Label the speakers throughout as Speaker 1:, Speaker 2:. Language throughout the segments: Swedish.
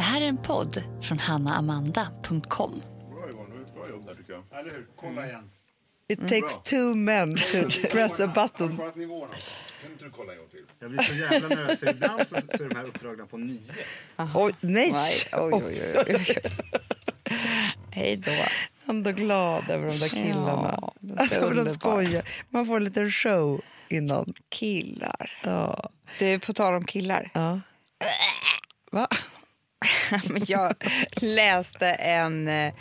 Speaker 1: Det här är en podd från hannaamanda.com.
Speaker 2: Bra Yvonne, bra jobb där tycker jag.
Speaker 3: Eller hur? Kolla igen.
Speaker 4: It takes two men to press a
Speaker 2: Har du
Speaker 4: button.
Speaker 2: Kan inte du kolla en gång till?
Speaker 3: Jag blir så jävla nervös för ibland så, så är de här uppdragna på nio.
Speaker 4: Oj, nej!
Speaker 5: Nej, oj, oj, oj, oj. Hej då.
Speaker 4: Ändå glad över de där killarna.
Speaker 5: Ja,
Speaker 4: alltså, de skojar. Man får en liten show innan.
Speaker 5: Killar.
Speaker 4: Ja.
Speaker 5: Du, på tal om killar.
Speaker 4: ja. Va?
Speaker 5: Jag läste en, eh,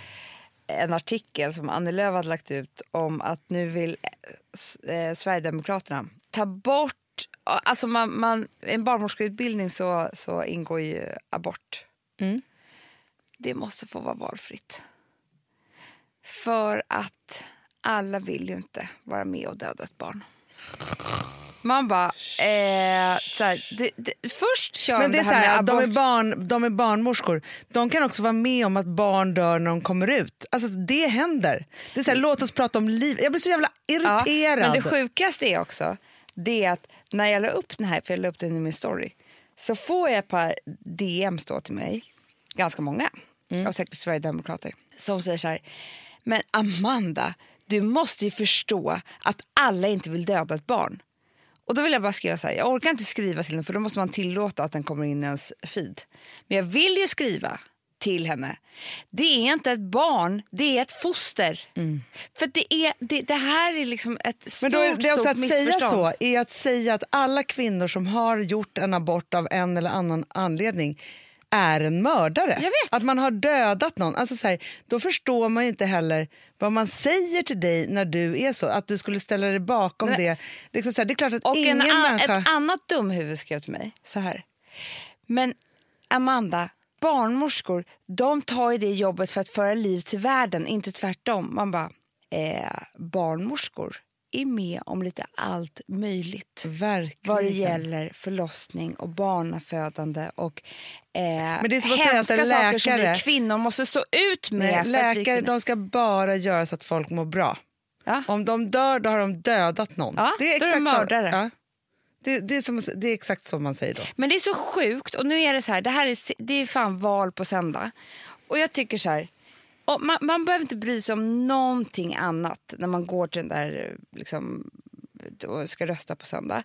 Speaker 5: en artikel som Annie Lööf hade lagt ut om att nu vill eh, eh, Sverigedemokraterna ta bort... Alltså man, man, en barnmorskeutbildning så, så ingår ju abort.
Speaker 4: Mm.
Speaker 5: Det måste få vara valfritt. För att alla vill ju inte vara med och döda ett barn. Man bara... Eh, så här, det, det, först kör
Speaker 4: Men
Speaker 5: de
Speaker 4: det är så
Speaker 5: här med
Speaker 4: här, att de, är barn, de är barnmorskor. De kan också vara med om att barn dör när de kommer ut. Alltså det händer. Det är så här, låt oss prata om liv. Jag blir så jävla irriterad.
Speaker 5: men det sjukaste är också det är att när jag la upp den här, för jag la upp den i min story, så får jag ett par DMs då till mig, ganska många,
Speaker 4: Mm.
Speaker 5: av säkert Sverigedemokrater, som säger så här, men Amanda, du måste ju förstå att alla inte vill döda ett barn. Och då vill jag bara skriva så här, jag orkar inte skriva till henne för då måste man tillåta att den kommer in i ens feed. Men jag vill ju skriva till henne. Det är inte ett barn, det är ett foster. För det, är, det, det här är liksom ett stort,
Speaker 4: Men då är det också att säga så är att säga att alla kvinnor som har gjort en abort av en eller annan anledning är en mördare. Att man har dödat någon. Alltså så här, då förstår man inte heller vad man säger till dig när du är så. Att du skulle ställa dig bakom
Speaker 5: Nej.
Speaker 4: det. Liksom så här, det är klart att
Speaker 5: Och
Speaker 4: ingen
Speaker 5: en
Speaker 4: människa...
Speaker 5: ett annat dumhuvud skrev till mig så här. Men Amanda, barnmorskor, de tar ju det jobbet för att föra liv till världen, inte tvärtom. Man bara, eh, barnmorskor är med om lite allt möjligt.
Speaker 4: Verkligen.
Speaker 5: Vad det gäller förlossning och barnafödande och eh,
Speaker 4: Men det är som att säga att
Speaker 5: hemska
Speaker 4: en
Speaker 5: saker som
Speaker 4: läkare-
Speaker 5: vi kvinnor måste stå ut med.
Speaker 4: Nej, läkare de ska bara göra så att folk mår bra.
Speaker 5: Ja.
Speaker 4: Om de dör då har de dödat någon.
Speaker 5: Ja, då är de
Speaker 4: exakt
Speaker 5: mördare.
Speaker 4: Så, ja. det, det, är som, det är exakt så man säger då.
Speaker 5: Men det är så sjukt. Och nu är det så här, det här är, det är fan val på söndag. Och jag tycker så här, och man, man behöver inte bry sig om någonting annat när man går till den där liksom, och ska rösta på söndag.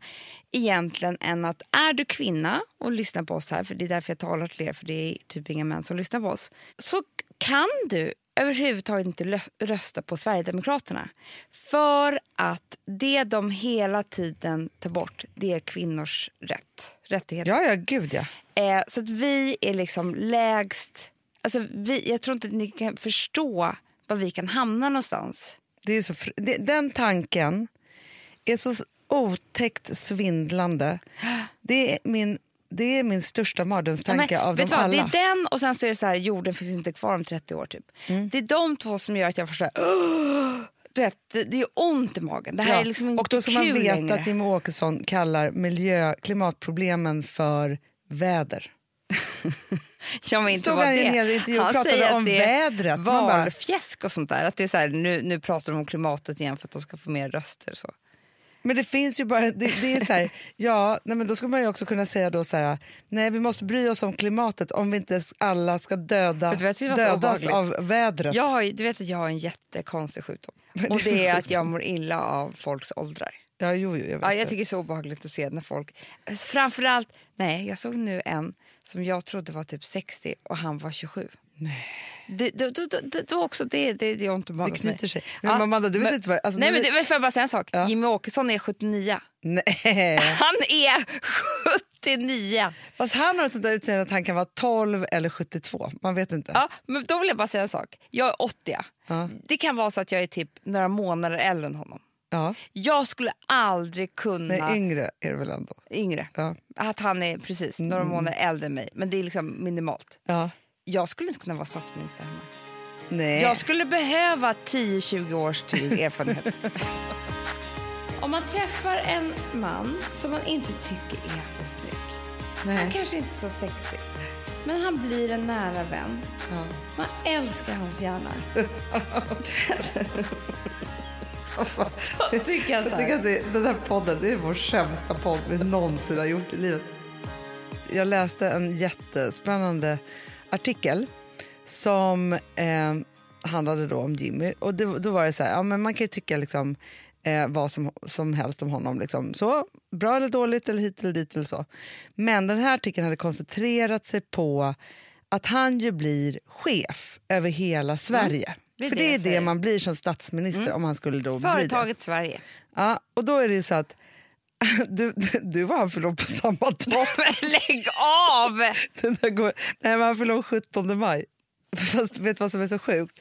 Speaker 5: Egentligen än att är du kvinna och lyssnar på oss här, för det är därför jag talar till er, för det är typ inga män som lyssnar på oss. Så kan du överhuvudtaget inte rösta på Sverigedemokraterna. För att det de hela tiden tar bort, det är kvinnors rätt, rättigheter.
Speaker 4: Ja, ja, gud ja.
Speaker 5: Eh, så att vi är liksom lägst... Alltså vi, jag tror inte att ni kan förstå var vi kan hamna någonstans.
Speaker 4: Det är så, det, den tanken är så otäckt svindlande. Det är min, det är min största mardrömstanke
Speaker 5: Ja,
Speaker 4: av dem
Speaker 5: vad,
Speaker 4: alla.
Speaker 5: Det är den och sen så är det så här, jorden finns inte kvar om 30 år. typ. Det är de två som gör att jag "Åh!" du vet, det, det är ont i magen. Det här
Speaker 4: Ja,
Speaker 5: är liksom inte
Speaker 4: och då ska man veta
Speaker 5: längre.
Speaker 4: att Jimmie Åkesson kallar miljö, klimatproblemen för väder.
Speaker 5: Ja, men inte
Speaker 4: en
Speaker 5: det.
Speaker 4: hel intervju och
Speaker 5: Han
Speaker 4: pratade om vädret. Bara-
Speaker 5: Valfjäsk och sånt där. Att det är så här, nu, nu pratar de om klimatet igen för att de ska få mer röster. Så.
Speaker 4: Men det finns ju bara, det, det är så här, ja, nej, men då ska man ju också kunna säga då så här, nej vi måste bry oss om klimatet om vi inte alla ska döda,
Speaker 5: Vet var
Speaker 4: dödas av vädret.
Speaker 5: Jag har, du vet att jag har en jättekonstig sjukdom. Och det är att jag mår illa av folks åldrar.
Speaker 4: Ja, jo, jo, jag
Speaker 5: Ja, jag tycker det är så obehagligt att se när folk... Framförallt, nej, jag såg nu en som jag trodde var typ 60 och han var 27. Nej. Det, då, då, då, då, också, det, det, det är ont
Speaker 4: Det
Speaker 5: mig.
Speaker 4: knyter sig. Men Amanda, du vet inte vad- alltså,
Speaker 5: nej,
Speaker 4: du
Speaker 5: men
Speaker 4: vet-
Speaker 5: du, men får jag bara säga en sak?
Speaker 4: Ja.
Speaker 5: Jimmy Åkesson är 79.
Speaker 4: Nej.
Speaker 5: Han är 79!
Speaker 4: Fast han har ett sånt där utseende att han kan vara 12 eller 72. Man vet inte.
Speaker 5: Ja, men då vill jag bara säga en sak. Jag är 80.
Speaker 4: Ja.
Speaker 5: Det kan vara så att jag är typ några månader äldre än honom.
Speaker 4: Ja.
Speaker 5: Jag skulle aldrig kunna...
Speaker 4: Nej, yngre är det väl ändå.
Speaker 5: yngre.
Speaker 4: Ja.
Speaker 5: Att han är precis några månader äldre än mig. Men det är liksom minimalt.
Speaker 4: Ja.
Speaker 5: Jag skulle inte kunna vara statsminister hemma.
Speaker 4: Nej.
Speaker 5: Jag skulle behöva 10-20 års till erfarenhet. Om man träffar en man som man inte tycker är så snygg. Han
Speaker 4: Nej.
Speaker 5: kanske inte är så sexig. Men han blir en nära vän.
Speaker 4: Ja.
Speaker 5: Man älskar hans hjärna. Då tycker jag
Speaker 4: Jag tycker att det, den här podden det är vår sämsta podd vi någonsin har gjort i livet. Jag läste en jättespännande artikel som eh, handlade då om Jimmy. Och det, då var det så här, ja, men man kan ju tycka liksom, eh, vad som, som helst om honom. Liksom. Så, bra eller dåligt, eller hit eller dit eller så. Men den här artikeln hade koncentrerat sig på att han ju blir chef över hela Sverige.
Speaker 5: Det
Speaker 4: För
Speaker 5: det
Speaker 4: det är det man blir som statsminister om han skulle då bli det.
Speaker 5: Företaget Sverige.
Speaker 4: Ja, och då är det ju så att du, du, du var han förlov på samma dag.
Speaker 5: Lägg av!
Speaker 4: Den där går, nej, men han förlov 17 maj. Fast vet du vad som är så sjukt?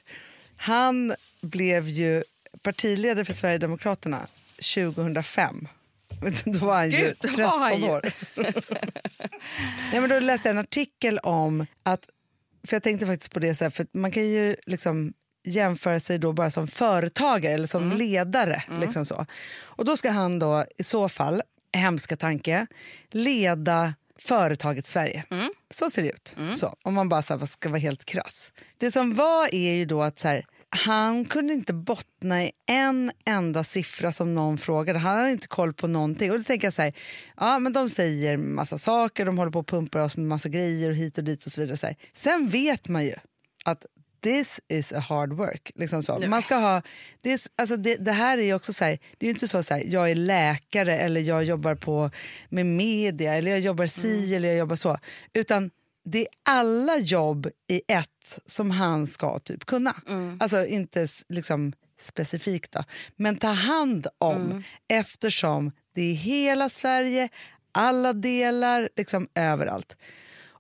Speaker 4: Han blev ju partiledare för Sverigedemokraterna 2005. Då var han ju
Speaker 5: Gud, då
Speaker 4: 13
Speaker 5: var han ju-
Speaker 4: år. nej, men då läste jag en artikel om att, för jag tänkte faktiskt på det så här, för man kan ju liksom jämföra sig då bara som företagare eller som ledare. Liksom så. Och då ska han då i så fall, hemska tanke, leda företaget Sverige. Så ser det ut. Så, om man bara så här, ska vara helt krass. Det som var är ju då att så här, han kunde inte bottna i en enda siffra som någon frågade. Han hade inte koll på någonting. Och då tänker jag så här, ja men de säger massa saker, de håller på och pumpar oss med massa grejer och hit och dit och så vidare. Så här. Sen vet man ju att this is a hard work. Liksom så. Man ska ha, det, är, alltså det, det här är också så här, det är ju inte så, här, jag är läkare eller jag jobbar på med media eller jag jobbar si eller jag jobbar så. Utan det är alla jobb i ett som han ska typ kunna. Alltså inte liksom specifikt då, men ta hand om eftersom det är hela Sverige, alla delar, liksom överallt.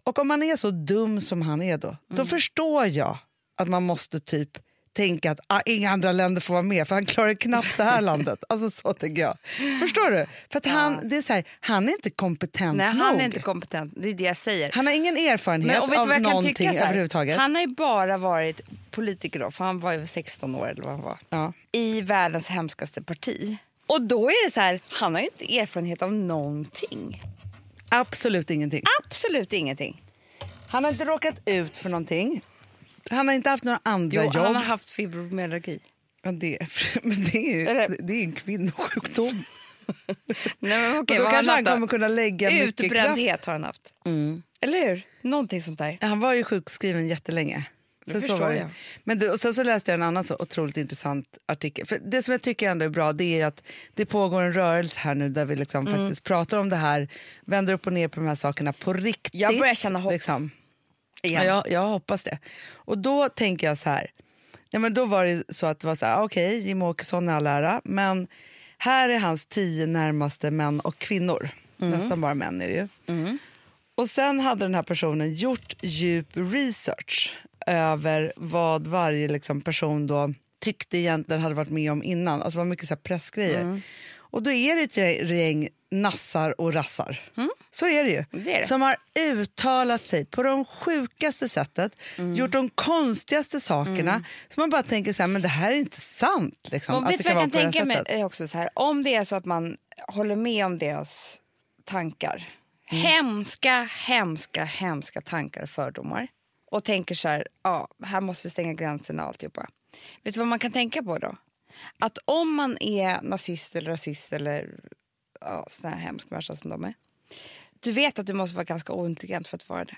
Speaker 4: Och om man är så dum som han är då, då förstår jag att man måste typ tänka att ah, inga andra länder får vara med för han klarar knappt det här landet. Alltså så tänker jag. Förstår du? För att han, det är så här, han är inte kompetent
Speaker 5: Nej, han
Speaker 4: nog.
Speaker 5: är inte kompetent. Det är det jag säger.
Speaker 4: han har ingen erfarenhet
Speaker 5: Men,
Speaker 4: av någonting överhuvudtaget.
Speaker 5: Han har ju bara varit politiker då, för han var ju 16 år eller vad han var.
Speaker 4: Ja.
Speaker 5: I världens hemskaste parti. Och då är det så här, han har ju inte erfarenhet av någonting.
Speaker 4: Absolut ingenting.
Speaker 5: Absolut ingenting.
Speaker 4: Han har inte råkat ut för någonting. Han har inte haft några andra
Speaker 5: Jo,
Speaker 4: jobb.
Speaker 5: han har haft fibromyalgi.
Speaker 4: ja, det, men det är ju
Speaker 5: Eller-
Speaker 4: det är en kvinnosjukdom.
Speaker 5: Nej, men okej,
Speaker 4: då kanske han kommer kunna lägga mycket kraft.
Speaker 5: Utbrändhet har han haft. Eller hur? Någonting sånt där.
Speaker 4: Han var ju sjukskriven jättelänge.
Speaker 5: Det
Speaker 4: För så var det. Men du, och sen så läste jag en annan så otroligt intressant artikel. För det som jag tycker ändå är bra det är att det pågår en rörelse här nu där vi liksom
Speaker 5: Mm.
Speaker 4: faktiskt pratar om det här, vänder upp och ner på de här sakerna på riktigt.
Speaker 5: Jag börjar känna hopp
Speaker 4: Liksom.
Speaker 5: Igen.
Speaker 4: Ja, jag, jag hoppas det. Och då tänker jag så här. Ja, men då var det så att det var så här, okej, Jimmie Åkesson är all ära, men här är hans tio närmaste män och kvinnor. Nästan bara män är det ju. Och sen hade den här personen gjort djup research över vad varje liksom, person då tyckte egentligen hade varit med om innan. Alltså det var mycket så pressgrejer. Och då är det ett gäng nassar och rassar. Så är det ju.
Speaker 5: Det är det.
Speaker 4: Som har uttalat sig på de sjukaste sättet, gjort de konstigaste sakerna. Så man bara tänker så här, men det här är inte sant. Liksom,
Speaker 5: Och
Speaker 4: att
Speaker 5: vet
Speaker 4: det kan vara på
Speaker 5: kan
Speaker 4: det här
Speaker 5: tänka mig är också så här, om det är så att man håller med om deras tankar,
Speaker 4: Mm.
Speaker 5: hemska, hemska, hemska tankar och fördomar och tänker så här, ja, här måste vi stänga gränserna och alltihopa. Vet du vad man kan tänka på då? Att om man är nazist eller rasist eller ja, sån här hemsk människa som de är, du vet att du måste vara ganska ointelligent för att vara det.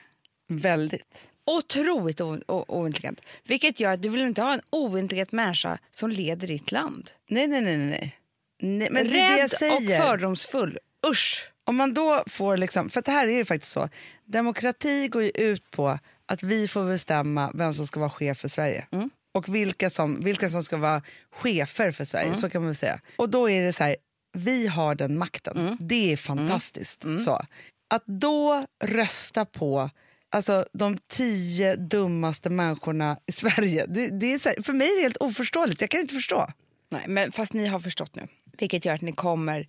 Speaker 4: Väldigt.
Speaker 5: Otroligt o- o- ointelligent. Vilket gör att du vill inte ha en ointelligent människa som leder ditt land.
Speaker 4: Nej, nej, nej. nej, nej. men det det
Speaker 5: Rädd och fördomsfull. Usch!
Speaker 4: Om man då får liksom, för det här är ju faktiskt så, demokrati går ju ut på att vi får bestämma vem som ska vara chef för Sverige. Och vilka som, vilka som ska vara chefer för Sverige, så kan man väl säga. Och då är det så här, vi har den makten. Det är fantastiskt. Så. Att då rösta på alltså, de tio dummaste människorna i Sverige, det, det är här, för mig är det helt oförståeligt. Jag kan inte förstå.
Speaker 5: Nej, men fast ni har förstått nu. Vilket gör att ni kommer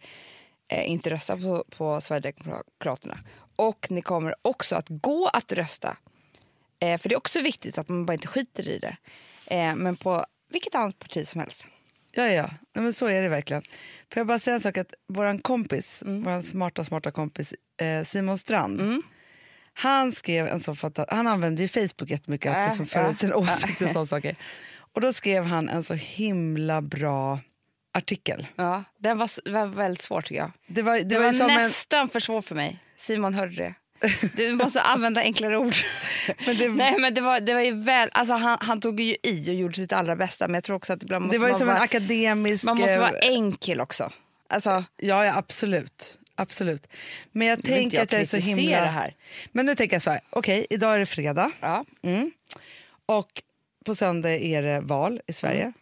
Speaker 5: eh, inte rösta på, på Sverigedemokraterna. Och ni kommer också att gå att rösta. Eh, för det är också viktigt att man bara inte skiter i det. Eh, men på vilket annat parti som helst.
Speaker 4: Ja, ja. Nej, men så är det verkligen. Får jag bara säga en sak? att Vår kompis, vår smarta, smarta kompis eh, Simon Strand, han skrev en sån fanta- Han använde ju Facebook jättemycket att
Speaker 5: Äh,
Speaker 4: liksom föra ut sina åsikter och saker. Och då skrev han en så himla bra artikel.
Speaker 5: Ja, den var, var väldigt svår tycker jag.
Speaker 4: Det var, det
Speaker 5: Det,
Speaker 4: var,
Speaker 5: var
Speaker 4: som en,
Speaker 5: nästan för svårt för mig. Simon hörde det. Du måste använda enklare ord.
Speaker 4: Men det-
Speaker 5: Nej, men det var, det var ju väl, alltså han, han tog ju i och gjorde sitt allra bästa men jag tror också att ibland måste
Speaker 4: Det var ju som en
Speaker 5: vara,
Speaker 4: akademisk...
Speaker 5: man måste
Speaker 4: eh,
Speaker 5: vara enkel också. Alltså,
Speaker 4: Ja, ja absolut. absolut. Men jag tänker
Speaker 5: jag
Speaker 4: att jag är så himla...
Speaker 5: det här.
Speaker 4: Men nu tänker jag så här, okej, idag är det fredag.
Speaker 5: ja.
Speaker 4: Mm. Och på söndag är det val i Sverige.
Speaker 5: Mm.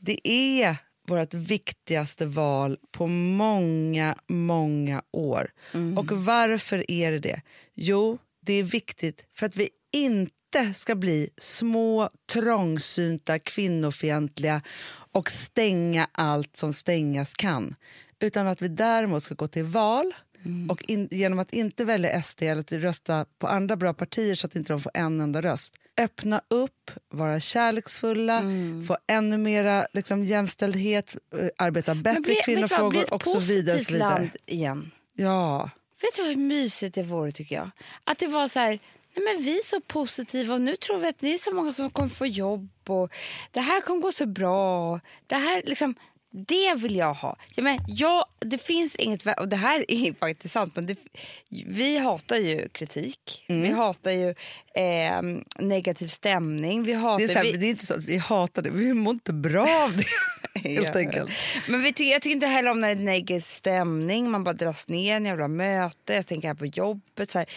Speaker 4: Det är vårt viktigaste val på många, många år.
Speaker 5: Mm.
Speaker 4: Och varför är det det? Jo, det är viktigt för att vi inte ska bli små, trångsynta, kvinnofientliga och stänga allt som stängas kan. Utan att vi däremot ska gå till val och in, genom att inte välja SD eller att rösta på andra bra partier så att inte de får en enda röst. Öppna upp, vara kärleksfulla, få ännu mera liksom, jämställdhet, eh, arbeta bättre
Speaker 5: bli- bli
Speaker 4: kvinnofrågor och så vidare. vidare.
Speaker 5: land igen.
Speaker 4: Ja.
Speaker 5: Vet du hur mysigt det vore tycker jag? Att det var så här, nej men vi är så positiva och nu tror vi att det är så många som kommer få jobb och det här kommer gå så bra. Det här liksom, det vill jag ha. Jag men, ja, det finns inget, och det här är faktiskt sant, men det, vi hatar ju kritik.
Speaker 4: Mm.
Speaker 5: Vi hatar ju eh, negativ stämning. Vi hatar,
Speaker 4: Det är, här,
Speaker 5: vi,
Speaker 4: det är inte så att vi hatar det, vi mår inte bra av det. helt
Speaker 5: Ja.
Speaker 4: enkelt.
Speaker 5: Men vi tycker, jag tycker inte heller om när det är negativ stämning. Man bara dras ner, en jävla möte. Jag tänker här på jobbet. Så här.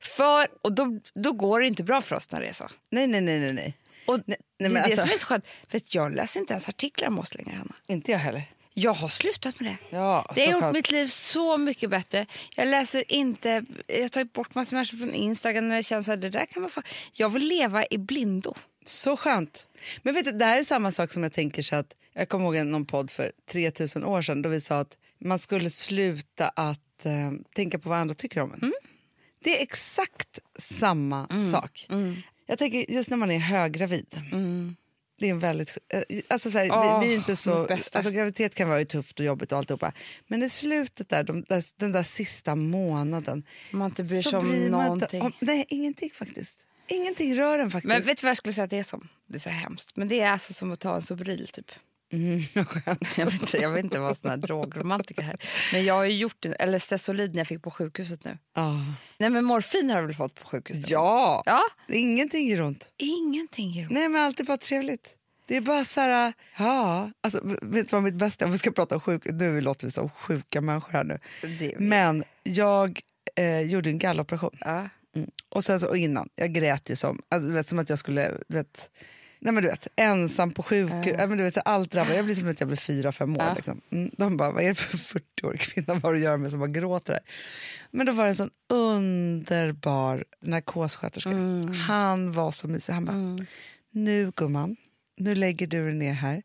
Speaker 5: För, och då, då går det inte bra för oss när det är så.
Speaker 4: Nej, nej, nej. nej, nej.
Speaker 5: Och
Speaker 4: nej,
Speaker 5: det är
Speaker 4: men
Speaker 5: det
Speaker 4: alltså-
Speaker 5: som är så skönt. Vet, jag läser inte ens artiklar om oss längre, Hanna.
Speaker 4: Inte jag heller.
Speaker 5: Jag har slutat med det.
Speaker 4: Ja,
Speaker 5: det har gjort mitt liv så mycket bättre. Jag läser inte, jag tagit bort massor människor från Instagram när jag känner att det där kan vara fa- Jag vill leva i blindo.
Speaker 4: Så skönt. Men vet du, det här är samma sak som jag tänker så att jag kommer ihåg någon podd för 3000 år sedan då vi sa att man skulle sluta att eh, tänka på vad andra tycker om en.
Speaker 5: Mm.
Speaker 4: Det är exakt samma sak. Jag tänker just när man är höggravid. Det är en väldigt... eh, Alltså så här,
Speaker 5: Åh,
Speaker 4: vi, vi är inte så, alltså graviditet kan vara ju tufft och jobbigt och alltihopa. Men i slutet där, de, där, den där sista månaden.
Speaker 5: Man inte bryr sig om
Speaker 4: bryr
Speaker 5: någonting.
Speaker 4: Inte om, nej, ingenting faktiskt. Ingenting rör en faktiskt.
Speaker 5: Men vet du vad jag skulle säga att det är som? Det är så hemskt. Men det är alltså som att ta en Sobril typ.
Speaker 4: Mm.
Speaker 5: Jag vet inte, jag vill inte vara sån här drogromantiker här. Men jag har ju gjort det, eller Stesolid när jag fick på sjukhuset nu.
Speaker 4: Ah.
Speaker 5: Nej men morfin har du väl fått på sjukhuset?
Speaker 4: Ja!
Speaker 5: Ja,
Speaker 4: Ingenting gör ont.
Speaker 5: ingenting gör ont.
Speaker 4: Nej, men allt är bara trevligt. Det är bara så här, ja. Alltså, vet du vad mitt bästa, om vi ska prata om sjuk, nu låter vi som sjuka människor här nu. Men jag eh, gjorde en galloperation.
Speaker 5: Ja.
Speaker 4: Mm. Och sen så och innan, jag grät ju som, alltså, vet, som att jag skulle, vet, nej men du vet, ensam på sjukhus, ja. men du vet, allt drabbade. Jag blir som att jag blir fyra, fem år.
Speaker 5: Ja.
Speaker 4: Liksom. Mm. De bara, vad är det för 40-årig kvinna vad har du göra med som bara gråter där? Men då var det en sån underbar narkossköterska. Han var så mysig. Han bara, nu gumman, nu lägger du dig ner här.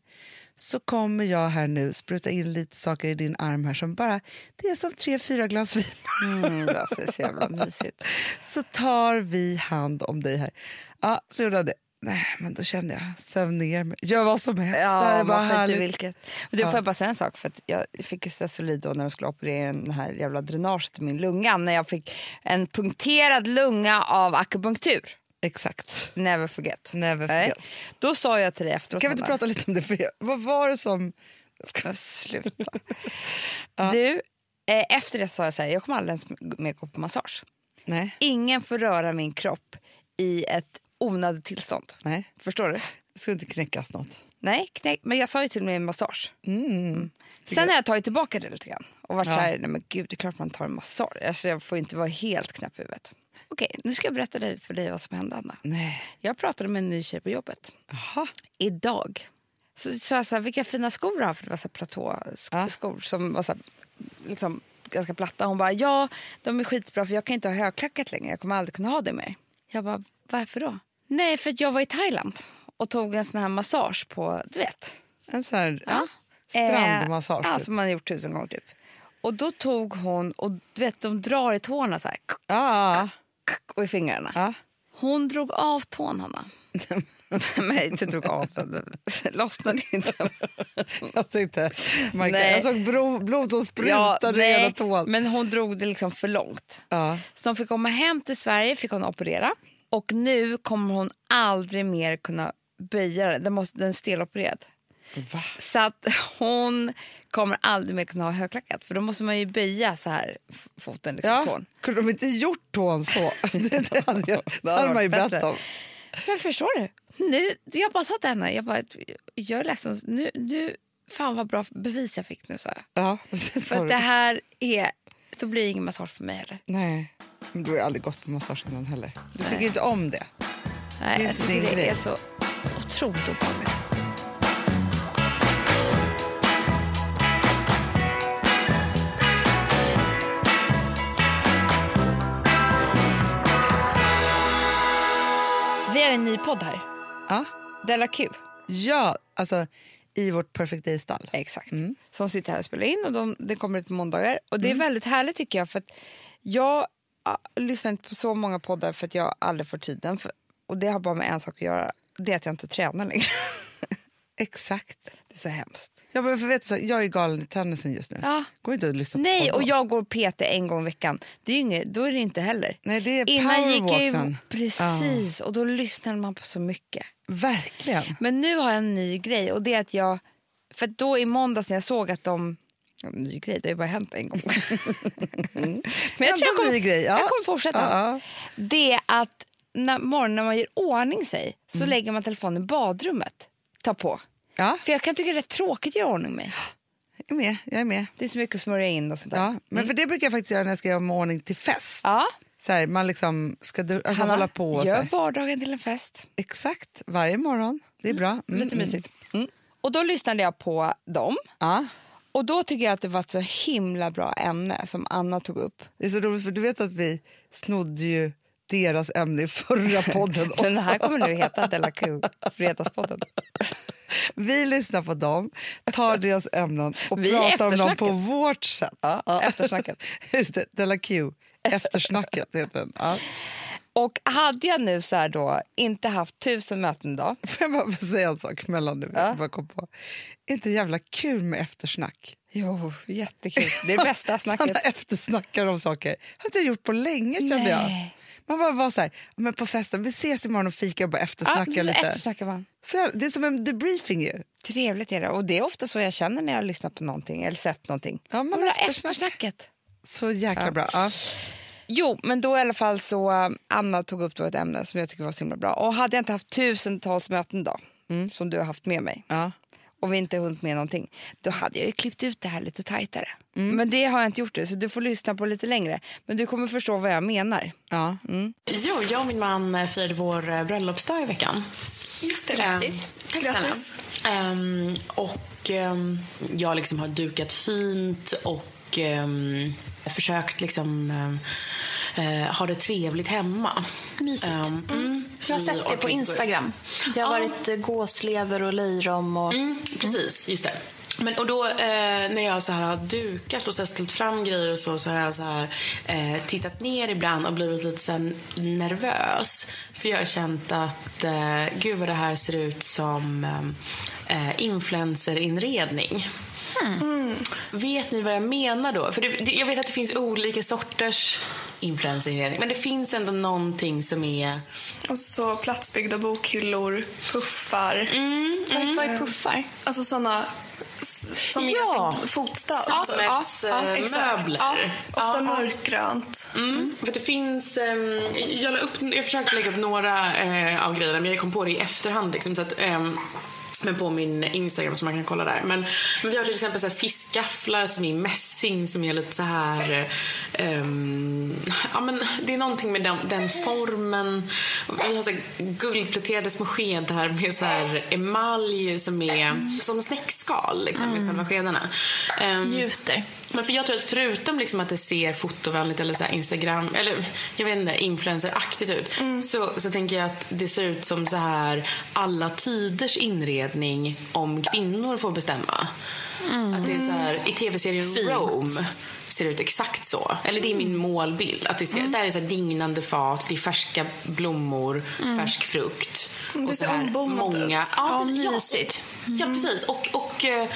Speaker 4: Så kommer jag här nu spruta in lite saker i din arm här som bara, det är som tre, fyra glas vin.
Speaker 5: Mm, det är så jävla mysigt.
Speaker 4: så tar vi hand om dig här. Ja, så gjorde jag det. Nej, men då kände jag, söv ner mig. Gör vad som helst. det här
Speaker 5: Ja,
Speaker 4: är bara
Speaker 5: man skiter i
Speaker 4: härligt.
Speaker 5: vilket. Men du,
Speaker 4: Ja.
Speaker 5: får jag bara säga en sak? För att jag fick Stesolid då när de skulle operera den här jävla dränaget i min lunga. När jag fick en punkterad lunga av akupunktur.
Speaker 4: Exakt.
Speaker 5: Never forget.
Speaker 4: Never
Speaker 5: Nej.
Speaker 4: forget.
Speaker 5: Då sa jag till dig efteråt.
Speaker 4: Kan vi inte prata lite om det? För jag, vad var det som...
Speaker 5: Men Sluta. Du, eh, efter det sa jag så här, jag kommer aldrig ens mer gå på massage.
Speaker 4: Nej,
Speaker 5: Ingen får röra min kropp i ett onödigt tillstånd.
Speaker 4: nej.
Speaker 5: Förstår du?
Speaker 4: Det skulle inte knäckas något.
Speaker 5: Nej, knäck, men jag sa ju till och med massage.
Speaker 4: Mm.
Speaker 5: Sen har jag tagit tillbaka det lite grann och varit
Speaker 4: Ja.
Speaker 5: så här, nej men gud det är klart man tar en massage. Alltså, jag får inte vara helt knäpp i huvudet. Okej, nu ska jag berätta för dig vad som hände Anna.
Speaker 4: Nej.
Speaker 5: Jag pratade med en ny tjej på jobbet.
Speaker 4: Jaha.
Speaker 5: Idag. Så sa jag så här, vilka fina skor du har för det var så här
Speaker 4: Ja.
Speaker 5: platåskor som var så här, liksom ganska platta. Hon bara, ja de är skitbra för jag kan inte ha högklackat längre. Jag kommer aldrig kunna ha det mer. Jag bara, varför då? Nej, för att jag var i Thailand och tog en sån här massage på, du vet.
Speaker 4: En sån här
Speaker 5: Ja.
Speaker 4: strandmassage.
Speaker 5: Eh, ja,
Speaker 4: typ.
Speaker 5: som man har gjort tusen gånger typ. Och då tog hon, och du vet de drar i tårna så här,
Speaker 4: Ja,
Speaker 5: och i fingrarna.
Speaker 4: ja.
Speaker 5: Hon drog av tån, Hanna. Nej, inte drog av den. Lossnade inte.
Speaker 4: Jag tänkte, Michael,
Speaker 5: Nej.
Speaker 4: jag såg blod, blod som sprutade i hela tån.
Speaker 5: men hon drog det liksom för långt.
Speaker 4: Ja.
Speaker 5: Så de fick komma hem till Sverige, fick hon operera. Och nu kommer hon aldrig mer kunna böja den. Den, måste, den är stelopererad.
Speaker 4: Va?
Speaker 5: Så att hon kommer aldrig mer kunna ha högklackat. För då måste man ju böja så här foten. Liksom,
Speaker 4: Ja,
Speaker 5: tån.
Speaker 4: kunde de inte gjort tån så? det, det hade, jag, det
Speaker 5: hade
Speaker 4: man ju bett om.
Speaker 5: Men förstår du? Nu, jag bara sa till henne, jag, bara, jag är ledsen. Nu, nu, fan vad bra bevis jag fick nu sa jag.
Speaker 4: Ja,
Speaker 5: För det här är, då blir det ingen massage för mig heller.
Speaker 4: Nej, men du har aldrig gått på massage innan heller. Du tycker inte om det.
Speaker 5: Nej,
Speaker 4: Det är
Speaker 5: jag
Speaker 4: inte
Speaker 5: tycker
Speaker 4: din
Speaker 5: det
Speaker 4: grej.
Speaker 5: är så otroligt obehagligt. Vi har en ny podd här.
Speaker 4: Ja,
Speaker 5: Della Q.
Speaker 4: ja alltså i vårt Perfect Day-stall.
Speaker 5: Exakt.
Speaker 4: Mm.
Speaker 5: Som sitter här och spelar in och de, det kommer ut på måndagar. Och det är väldigt härligt tycker jag för att jag ah, lyssnar inte på så många poddar för att jag aldrig får tiden. För, och det har bara med en sak att göra. Det är att jag inte tränar längre.
Speaker 4: Exakt.
Speaker 5: Det är så hemskt.
Speaker 4: Ja, men för vet så, jag är galen i tennisen just nu.
Speaker 5: Ja.
Speaker 4: Går inte att lyssna på
Speaker 5: Nej,
Speaker 4: poddar.
Speaker 5: och jag går PT en gång i veckan. Det är inget, då är det inte heller.
Speaker 4: Nej, det är
Speaker 5: Innan gick jag ju,
Speaker 4: powerwalksen.
Speaker 5: Precis, och då lyssnade man på så mycket.
Speaker 4: Verkligen.
Speaker 5: Men nu har jag en ny grej och det är att jag... För då i måndags när jag såg att de... Ja, ny grej, det har ju bara hänt en gång. Men jag tror jag kommer,
Speaker 4: grej, ja.
Speaker 5: jag kommer fortsätta.
Speaker 4: Ja, ja.
Speaker 5: Det är att när, morgonen när man gör ordning sig så
Speaker 4: Mm.
Speaker 5: lägger man telefonen i badrummet. Ta på.
Speaker 4: Ja,
Speaker 5: För jag kan tycka det är rätt tråkigt att göra ordning mig.
Speaker 4: jag är med. Jag är med.
Speaker 5: Det är så mycket att smörja in och sånt där.
Speaker 4: Ja, men för det brukar jag faktiskt göra när jag ska göra ordning till fest.
Speaker 5: Ja.
Speaker 4: Så här, man liksom ska du, alltså
Speaker 5: Hanna,
Speaker 4: hålla på och så
Speaker 5: gör
Speaker 4: här.
Speaker 5: vardagen till en fest.
Speaker 4: Exakt, varje morgon. Det är bra. Mm,
Speaker 5: Lite
Speaker 4: mm.
Speaker 5: mysigt. Mm. Och då lyssnade jag på dem.
Speaker 4: Ja.
Speaker 5: Och då tycker jag att det var ett så himla bra ämne som Anna tog upp.
Speaker 4: Det är så roligt för du vet att vi snodde ju deras ämne i förra podden också.
Speaker 5: Den här kommer nu heta Della Q, Fredagspodden.
Speaker 4: Vi lyssnar på dem, tar deras ämnen och
Speaker 5: Vi
Speaker 4: pratar om dem på vårt sätt.
Speaker 5: Ja, eftersnacket.
Speaker 4: Just det, Della Q. Eftersnacket heter den. Ja.
Speaker 5: Och hade jag nu så då inte haft tusen möten idag.
Speaker 4: Får jag bara säga en sak mellan nu?
Speaker 5: Ja.
Speaker 4: Jag bara kom på. Inte jävla kul med eftersnack.
Speaker 5: Jo, jättekul. Det är det bästa
Speaker 4: Man
Speaker 5: snacket.
Speaker 4: eftersnackar om saker. har inte jag gjort på länge kände jag.
Speaker 5: Nej.
Speaker 4: Man bara var så här, "Ja, men på festen, vi ses imorgon och fikar och bara
Speaker 5: Ja,
Speaker 4: eftersnackar lite.
Speaker 5: eftersnackar man.
Speaker 4: Så det är som en debriefing ju.
Speaker 5: Trevligt är det. Och det är ofta så jag känner när jag lyssnar på någonting eller sett någonting.
Speaker 4: Ja, man eftersnack.
Speaker 5: eftersnacket.
Speaker 4: Så jäkla bra. Ja.
Speaker 5: Jo, men då i alla fall så um, Anna tog upp då ett ämne som jag tycker var så himla bra. Och hade jag inte haft tusentals möten då, som du har haft med mig
Speaker 4: Ja.
Speaker 5: och vi inte hunnit med någonting, då hade jag ju klippt ut det här lite tajtare. Men det har jag inte gjort det, så du får lyssna på lite längre. Men du kommer förstå vad jag menar.
Speaker 4: Ja.
Speaker 6: Jo, jag och min man eh, firade vår eh, bröllopsdag i veckan.
Speaker 7: Just det,
Speaker 6: Ehm,
Speaker 7: grattis.
Speaker 6: Tack
Speaker 7: Grattis.
Speaker 6: Ehm, och ehm, jag liksom har dukat fint och um, försökt liksom ehm, eh, ha det trevligt hemma.
Speaker 7: Mysigt.
Speaker 6: Ehm, mm,
Speaker 7: Jag har sett det på. Instagram. Det har varit eh, gåslever och löjrom och...
Speaker 6: Mm, precis, just det. Men, och då eh, när jag så här har dukat och så ställt fram grejer och så, så har jag så här, eh, tittat ner ibland och blivit lite så nervös. För jag har känt att eh, gud vad det här ser ut som eh, influencerinredning. Vet ni vad jag menar då? För det, det, jag vet att det finns olika sorters influencerinredning. Men det finns ändå någonting som är...
Speaker 8: Och så platsbyggda bokhyllor, puffar.
Speaker 7: Vad, vad är puffar?
Speaker 8: Alltså såna s- som
Speaker 6: Ja.
Speaker 8: är som fotstöd.
Speaker 6: Sammetsmöbler.
Speaker 8: exakt. Ja, ofta mörkgrönt.
Speaker 6: Mm, för det finns, ehm, jag, la upp, jag försökte lägga upp några eh, av grejerna men jag kom på det i efterhand. Liksom, så att, ehm, men på min Instagram som man kan kolla där. Men, men vi har till exempel så här fisk fiskgafflar som är mässing som är lite så här... ehm, ja, men det är någonting med den, den formen. Vi har så guldpläterade små skedar med så här emalj som är som snäckskal liksom, i själva skedarna. Ehm,
Speaker 7: Njuter.
Speaker 6: men för jag tror att förutom liksom att det ser fotovänligt eller så Instagram eller jag vet inte, influenceraktigt ut så, så tänker jag att det ser ut som så här alla tiders inredning om kvinnor får bestämma. Att det är så här, I tv-serien
Speaker 7: Fint.
Speaker 6: Rome ser det ut exakt så. Eller det är min målbild. Att det ser, Där är det så här dignande fat, det är färska blommor, färsk frukt.
Speaker 8: Det
Speaker 6: och
Speaker 8: ser
Speaker 6: så här
Speaker 8: ombonat ut.
Speaker 6: Ja,
Speaker 7: Ja,
Speaker 6: precis. Ja,
Speaker 7: mysigt.
Speaker 6: Ja, precis. Och, och eh,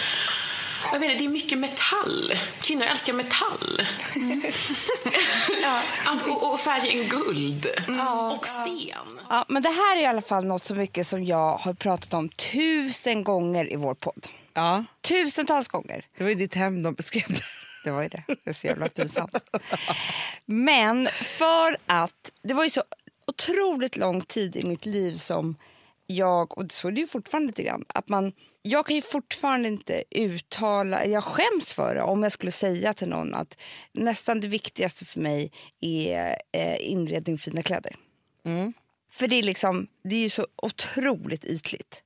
Speaker 6: jag vet inte, det är mycket metall. Kvinnor älskar metall. ja. och, och färgen guld. Och sten.
Speaker 5: Ja, men det här är i alla fall något så mycket som jag har pratat om tusen gånger i vår podd.
Speaker 9: Ja,
Speaker 10: Tusentals gånger.
Speaker 9: det var ju ditt hem de beskrev det.
Speaker 10: Det var ju det. Det är så jävla pinsamt. Men för att det var ju så otroligt lång tid i mitt liv som jag, och så är det ju fortfarande lite grann, att man, jag kan ju fortfarande inte uttala, jag skäms för det om jag skulle säga till någon att nästan det viktigaste för mig är eh, inredning och fina kläder. För det är, liksom, det är ju så otroligt ytligt.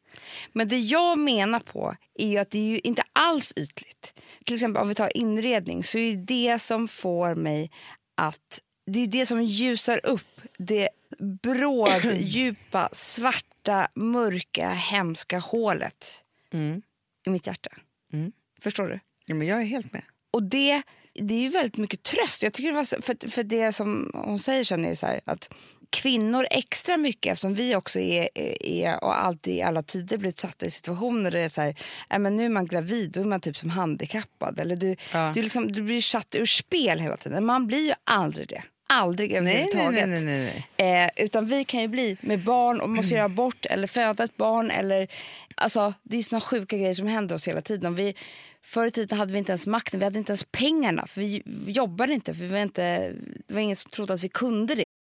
Speaker 10: Men det jag menar på är ju att det är ju inte alls ytligt. Till exempel om vi tar inredning så är det som får mig att... Det är det som ljusar upp det bråd, djupa, svarta, mörka, hemska hålet i mitt hjärta. Förstår du?
Speaker 9: Ja, men jag är helt med.
Speaker 10: Och det, det är ju väldigt mycket tröst. Jag tycker det var så, för, för det som hon säger sen är så här, att kvinnor extra mycket eftersom vi också är, är och alltid i alla tider blivit satta i situationer där det är så här, äh, men nu är man gravid, då är man typ som handikappad. Eller du,
Speaker 9: Ja.
Speaker 10: du, liksom, du blir satt ur spel hela tiden. Man blir ju aldrig det. Aldrig
Speaker 9: Nej, nej,
Speaker 10: överhuvudtaget.
Speaker 9: nej, nej, nej.
Speaker 10: Eh, utan vi kan ju bli med barn och måste göra abort eller föda ett barn. Eller, alltså, det är såna sjuka grejer som händer oss hela tiden. Vi, förr i tiden hade vi inte ens makten, vi hade inte ens pengarna. För vi, vi jobbade inte, för vi var inte, det var ingen som trodde att vi kunde det.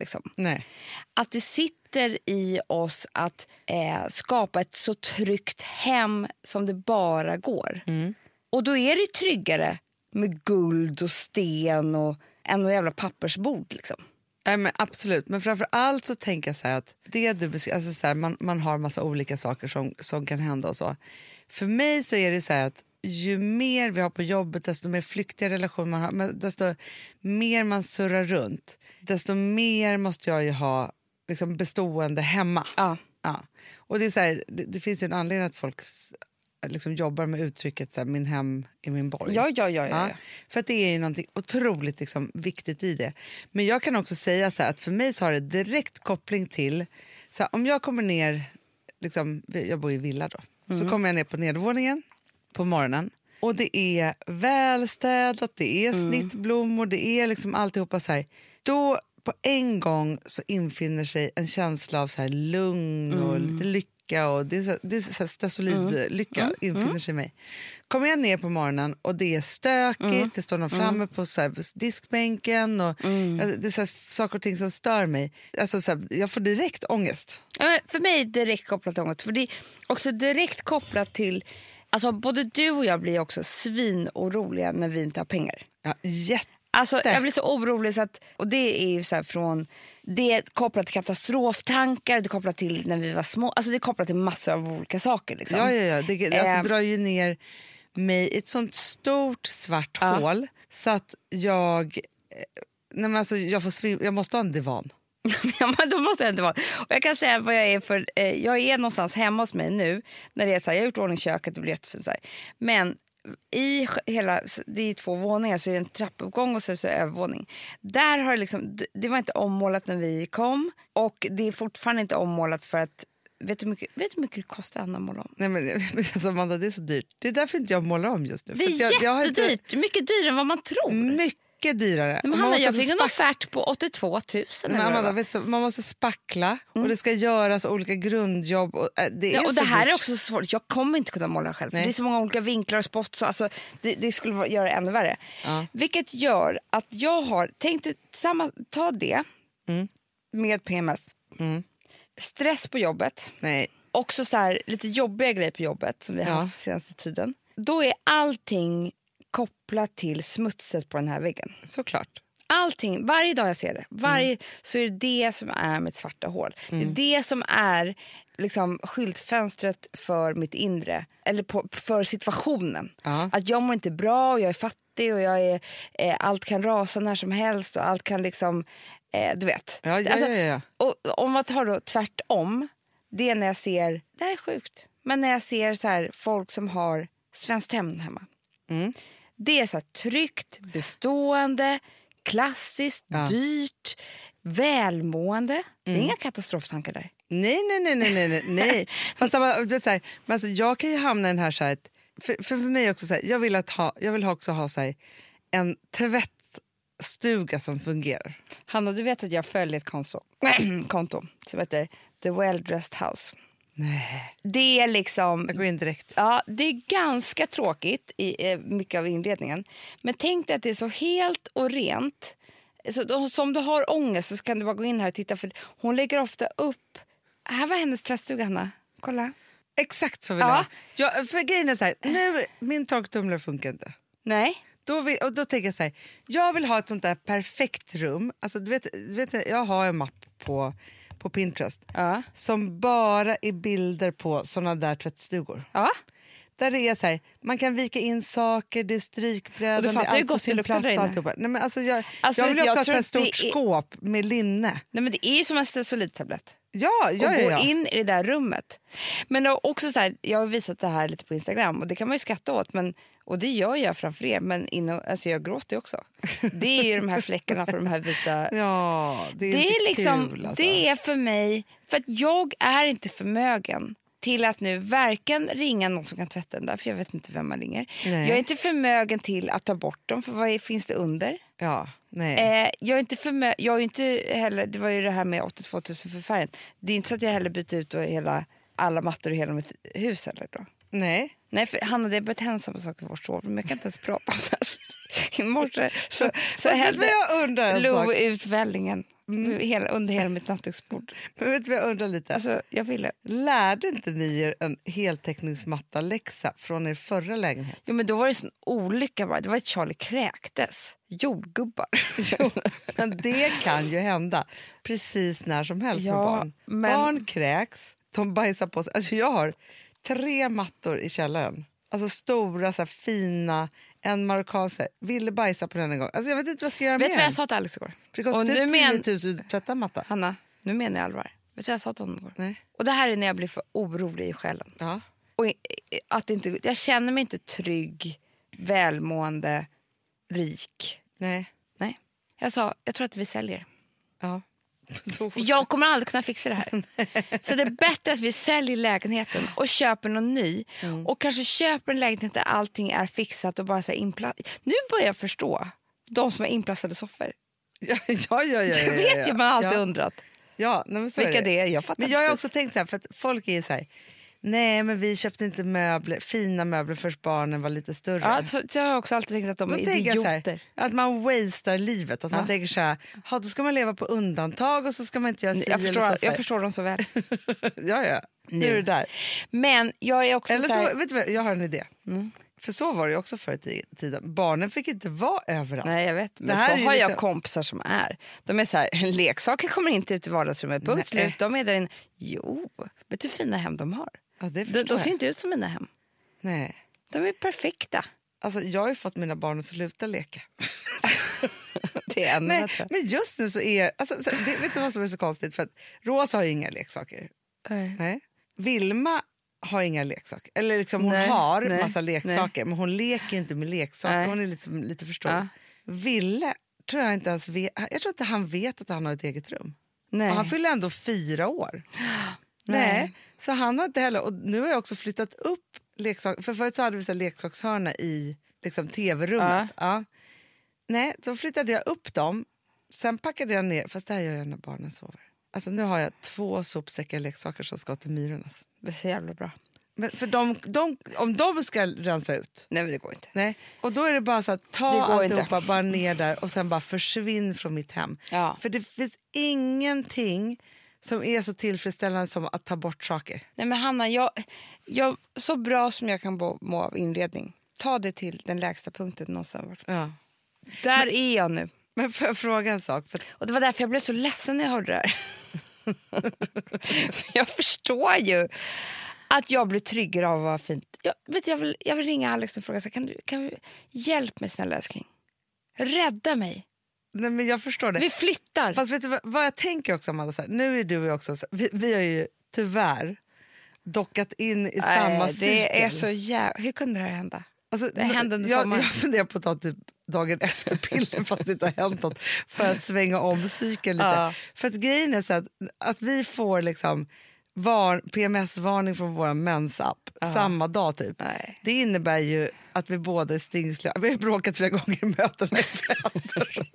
Speaker 11: Liksom.
Speaker 5: Att det sitter i oss att eh, skapa ett så tryggt hem som det bara går. Och då är det tryggare med guld och sten och än något jävla pappersbord. Liksom.
Speaker 4: Nej, men absolut, men framför allt så tänker jag så här att det du alltså så här, man, man har massa olika saker som, som kan hända och så. För mig så är det så här att ju mer vi har på jobbet, desto mer flyktiga relationer man har, desto mer man surrar runt, desto mer måste jag ju ha liksom, bestående hemma.
Speaker 5: Ja.
Speaker 4: Ja. Och det, är så här, det, det finns ju en anledning att folk liksom jobbar med uttrycket så här, min hem är min borg.
Speaker 5: Ja, ja, ja, ja, ja.
Speaker 4: För att det är ju någonting otroligt liksom, viktigt i det. Men jag kan också säga så här, att för mig så har det direkt koppling till, så här, om jag kommer ner, liksom, jag bor i villa då, så kommer jag ner på nedervåningen på morgonen och det är välstädat, det är snittblommor, det är liksom alltihopa så här. Då på en gång så infinner sig en känsla av så här lugn och lite lycka och det är så, det är så här stesolid-lycka infinner sig i mig. Kommer jag ner på morgonen och det är stökigt, det står någon framme på så här diskbänken och alltså, det är så här saker och ting som stör mig. Alltså, så här, jag får direkt ångest.
Speaker 5: Ja, För mig är det direkt kopplat till ångest. För det är också direkt kopplat till... Alltså både du och jag blir också svinoroliga när vi inte har pengar.
Speaker 4: Ja, jätte.
Speaker 5: Alltså, jag blir så orolig så att, och det är ju så från det är kopplat till katastroftankar, det är kopplat till när vi var små, alltså det är kopplat till massor av olika saker. Liksom.
Speaker 4: Ja, ja, ja. Det, det
Speaker 5: Eh.
Speaker 4: alltså, drar ju ner mig i ett sånt stort svart
Speaker 5: Ja.
Speaker 4: hål så att jag... eh, Nej, men alltså, jag, får jag måste ha en divan.
Speaker 5: Ja, men då måste jag inte vara. Och jag kan säga vad jag är för, eh, jag är någonstans hemma hos mig nu, när det är så här, jag har gjort ordning köket, det blir jättefint så här. Men i hela, det är två våningar så är det en trappuppgång och så är det övervåning. Där har det liksom, det var inte ommålat när vi kom och det är fortfarande inte ommålat för att, vet du hur mycket, vet du mycket det kostar Anna att måla om?
Speaker 4: Nej, men, alltså, Amanda, det är så dyrt. Det är därför inte jag målar om just nu.
Speaker 5: Det är
Speaker 4: jag, jag har inte-
Speaker 5: jättedyrt, mycket dyrare än vad man tror.
Speaker 4: Mycket dyrare.
Speaker 5: Nej, men
Speaker 4: Och
Speaker 5: Hanna, jag
Speaker 4: också
Speaker 5: fick en offert på 82 000.
Speaker 4: Men Amanda, vet du, man måste spackla och det ska göras olika grundjobb. Och, äh, det är
Speaker 5: Ja, och det här
Speaker 4: dyrt.
Speaker 5: är också så svårt. Jag kommer inte kunna måla själv. För det är så många olika vinklar och spots. Så alltså, det, det skulle göra det ännu värre.
Speaker 4: Ja.
Speaker 5: Vilket gör att jag har tänkt samma, ta det
Speaker 4: Mm.
Speaker 5: med PMS. Stress på jobbet.
Speaker 4: Nej.
Speaker 5: Också så här, lite jobbiga grejer på jobbet som vi har
Speaker 4: Ja.
Speaker 5: haft senaste tiden. Då är allting kopplat till smutset på den här väggen.
Speaker 4: Såklart.
Speaker 5: Allting, varje dag jag ser det, varje,
Speaker 4: Mm.
Speaker 5: så är det det som är mitt svarta hål. Det är det som är liksom, skyltfönstret för mitt inre, eller på, för situationen.
Speaker 4: Ja.
Speaker 5: Att jag mår inte bra, och jag är fattig och jag är, eh, allt kan rasa när som helst och allt kan liksom, eh, du vet.
Speaker 4: Ja, ja,
Speaker 5: Alltså,
Speaker 4: ja.
Speaker 5: Och om man tar då tvärtom, det är när jag ser, det här är sjukt, men när jag ser så här, folk som har Svenskt Tenn hemma.
Speaker 4: Mm.
Speaker 5: Det är så tryggt, bestående, klassiskt,
Speaker 4: Ja.
Speaker 5: dyrt, välmående. Det är
Speaker 4: Mm.
Speaker 5: inga katastroftankar där.
Speaker 4: Nej, nej, nej, nej, nej, nej. Fast vet, så här, men alltså, jag kan ju hamna i den här, så här för, för mig också så här, jag vill, att ha, jag vill också ha så här, en tvättstuga som fungerar.
Speaker 5: Hanna, du vet att jag följer ett konto, konto som heter The Well Dressed House.
Speaker 4: Nej.
Speaker 5: Det är liksom...
Speaker 4: Jag går in direkt.
Speaker 5: Ja, det är ganska tråkigt i eh, mycket av inredningen. Men tänk dig att det är så helt och rent. Så då, så om du har ångest så kan du bara gå in här och titta. För Hon lägger ofta upp... Här var hennes tvättstuga, Hanna. Kolla.
Speaker 4: Exakt så vill
Speaker 5: Ja.
Speaker 4: jag. jag. För grejen är så här, nu, min torktumlare funkar inte.
Speaker 5: Nej.
Speaker 4: Då, vill, och då tänker jag så här, jag vill ha ett sånt där perfekt rum. Alltså, du vet, du vet, jag har en mapp på, på Pinterest
Speaker 5: Ja.
Speaker 4: som bara är bilder på såna där tvättstugor.
Speaker 5: Ja.
Speaker 4: Där det är så här, man kan vika in saker, det är
Speaker 5: Och
Speaker 4: strykbrädan,
Speaker 5: du
Speaker 4: det är allt på sin plats. alltihopa. Nej, men alltså jag,
Speaker 5: Alltså,
Speaker 4: jag vill
Speaker 5: jag
Speaker 4: också ha ett stort
Speaker 5: är-
Speaker 4: skåp med linne.
Speaker 5: Nej, men det är ju som en stesolidtablett.
Speaker 4: Ja, ja,
Speaker 5: och
Speaker 4: ja,
Speaker 5: gå
Speaker 4: ja.
Speaker 5: in i det där rummet. Men också så här, jag har visat det här lite på Instagram och det kan man ju skratta åt. Men, och det gör jag framför er, men inom, alltså jag gråter också. Det är ju de här fläckarna på de här vita...
Speaker 4: Ja, det är,
Speaker 5: det är liksom,
Speaker 4: kul alltså.
Speaker 5: det är för mig, för att jag är inte förmögen till att nu varken ringa någon som kan tvätta den där, för jag vet inte vem man ringer.
Speaker 4: Nej.
Speaker 5: Jag är inte förmögen till att ta bort dem, för vad är, finns det under?
Speaker 4: Ja.
Speaker 5: Eh, jag är inte förmö- jag är inte heller, det var ju det här med 82 000 för färgen. Det är inte så att jag heller byter ut hela, alla mattor i hela mitt hus heller då.
Speaker 4: nej.
Speaker 5: Nej, för Hanna, det har börjat hända samma saker i vårt sovrum. Jag kan inte ens prata om det. I morse så, så hällde
Speaker 4: sak?
Speaker 5: ut vällingen hela, under hela mitt nattduksbord.
Speaker 4: Men vet du vad jag undrar lite?
Speaker 5: Alltså, jag ville.
Speaker 4: Lärde inte ni er en heltäckningsmatta-läxa från er förra lägenhet?
Speaker 5: Jo, men då var det en sån olycka bara. Det var att Charlie kräktes. Jordgubbar.
Speaker 4: Jo, men det kan ju hända precis när som helst med
Speaker 5: Ja,
Speaker 4: barn.
Speaker 5: men-
Speaker 4: Barn kräks, de bajsar på sig. Alltså jag har tre mattor i källaren. Alltså stora, så här, fina, en här, Ville bajsa på den en gång. Alltså jag vet inte vad jag ska göra
Speaker 5: Vet du
Speaker 4: med
Speaker 5: vad jag sa till Alex igår?
Speaker 4: För Det kostar
Speaker 5: Och
Speaker 4: 10
Speaker 5: nu
Speaker 4: 000
Speaker 5: men-
Speaker 4: att tvätta matta.
Speaker 5: Hanna, nu menar jag allvar. Vet du vad jag sa till honom igår?
Speaker 4: Nej.
Speaker 5: Och det här är när jag blir för orolig i själen.
Speaker 4: Ja.
Speaker 5: Och att inte, jag känner mig inte trygg, välmående, rik.
Speaker 4: Nej.
Speaker 5: Nej. Jag sa, jag tror att vi säljer.
Speaker 4: Ja.
Speaker 5: För jag kommer aldrig kunna fixa det här. Så det är bättre att vi säljer lägenheten och köper någon ny.
Speaker 4: Mm.
Speaker 5: Och kanske köper en lägenhet där allting är fixat och bara så inpla- Nu börjar jag förstå de som har inplastade soffor.
Speaker 4: Ja, ja, ja, ja, ja,
Speaker 5: Det vet
Speaker 4: ja.
Speaker 5: ju man alltid
Speaker 4: ja.
Speaker 5: undrat.
Speaker 4: Ja, nej,
Speaker 5: Vilka
Speaker 4: är det.
Speaker 5: är, jag fattar
Speaker 4: Men jag har också tänkt så här, för att folk är så här, nej men vi köpte inte möbler, fina möbler förrän barnen var lite större.
Speaker 5: Ja, så, så har jag också alltid tänkt att de
Speaker 4: Då
Speaker 5: är
Speaker 4: så här,
Speaker 5: idioter.
Speaker 4: att man wastear livet. Att
Speaker 5: Ja.
Speaker 4: man tänker så här, "Ha, då ska man leva på undantag och så ska man inte göra si
Speaker 5: Jag förstår,
Speaker 4: så, så här.
Speaker 5: jag förstår dem så väl.
Speaker 4: Ja, ja. Nu är det där.
Speaker 5: Men jag är också
Speaker 4: Eller
Speaker 5: så här,
Speaker 4: vet du vad, jag har en idé. För så var det också förr i tiden. Barnen fick inte vara överallt.
Speaker 5: Nej, jag vet. Men så har jag
Speaker 4: liksom-
Speaker 5: kompisar som är. De är så här, leksaker kommer inte ut i vardagsrummet. Punkt
Speaker 4: Nej.
Speaker 5: slut. De är där inne. Jo, vet du hur fina hem de har?
Speaker 4: Ja, det
Speaker 5: De, de ser inte ut som mina hem.
Speaker 4: Nej.
Speaker 5: De är perfekta.
Speaker 4: Alltså, jag har ju fått mina barn att sluta leka.
Speaker 5: Det är
Speaker 4: Nej, men just nu så är... Alltså, så, det, vet du vad som är så konstigt? För att Rosa har inga leksaker.
Speaker 5: Nej.
Speaker 4: Nej. Vilma har inga leksaker. Eller liksom hon
Speaker 5: Nej,
Speaker 4: har
Speaker 5: nej,
Speaker 4: massa leksaker men hon leker inte med leksaker.
Speaker 5: Nej.
Speaker 4: Hon är lite, lite för stor.
Speaker 5: Ja.
Speaker 4: Ville tror jag inte ens vet, jag tror inte han vet att han har ett eget rum.
Speaker 5: Nej.
Speaker 4: Och han fyller ändå fyra år.
Speaker 5: Nej.
Speaker 4: Så han har inte heller, och nu har jag också flyttat upp leksaker. För förut så hade vi så leksakshörna i liksom, tv-rummet. Ja. Nej, så flyttade jag upp dem. Sen packade jag ner, fast det här gör jag när barnen sover. Alltså nu har jag två sopsäckar leksaker som ska till myrorna. Alltså.
Speaker 5: Det är så jävla bra.
Speaker 4: Men för de, de, om de ska rensa ut,
Speaker 5: Nej, men det går inte.
Speaker 4: nej. Och då är det bara så att ta alltihopa bara ner där och sen bara försvinn från mitt hem.
Speaker 5: Ja.
Speaker 4: För det finns ingenting som är så tillfredsställande som att ta bort saker.
Speaker 5: Nej, men Hanna, jag, jag, så bra som jag kan må av inredning, ta det till den lägsta punkten någonsin. varit.
Speaker 4: Ja.
Speaker 5: Där är jag nu.
Speaker 4: Men får jag fråga en sak? För,
Speaker 5: Och Det var därför jag blev så ledsen när jag hörde det här. jag förstår ju att jag blir tryggare av att vara fint. Jag, vet, jag, vill, jag vill ringa Alex och fråga så kan du, kan du hjälp mig snälla älskling. Rädda mig.
Speaker 4: Nej, men jag förstår det.
Speaker 5: Vi flyttar.
Speaker 4: Fast vet du vad, vad jag tänker också Amanda? Så här, nu är du och jag också, så här, vi, vi har ju tyvärr dockat in i samma
Speaker 5: Nej,
Speaker 4: cykel.
Speaker 5: det är så jävla... Hur kunde det här hända?
Speaker 4: Alltså,
Speaker 5: Det hände under
Speaker 4: jag,
Speaker 5: sommaren.
Speaker 4: jag funderar på att ta typ dagen efter piller fast det inte har hänt något för att svänga om cykeln lite.
Speaker 5: Ja.
Speaker 4: För att grejen är så att, att vi får liksom var, PMS-varning från vår mensapp samma dag typ.
Speaker 5: Nej.
Speaker 4: Det innebär ju att vi båda är stingsliga. Vi har bråkat flera gånger i möten med föräldrar.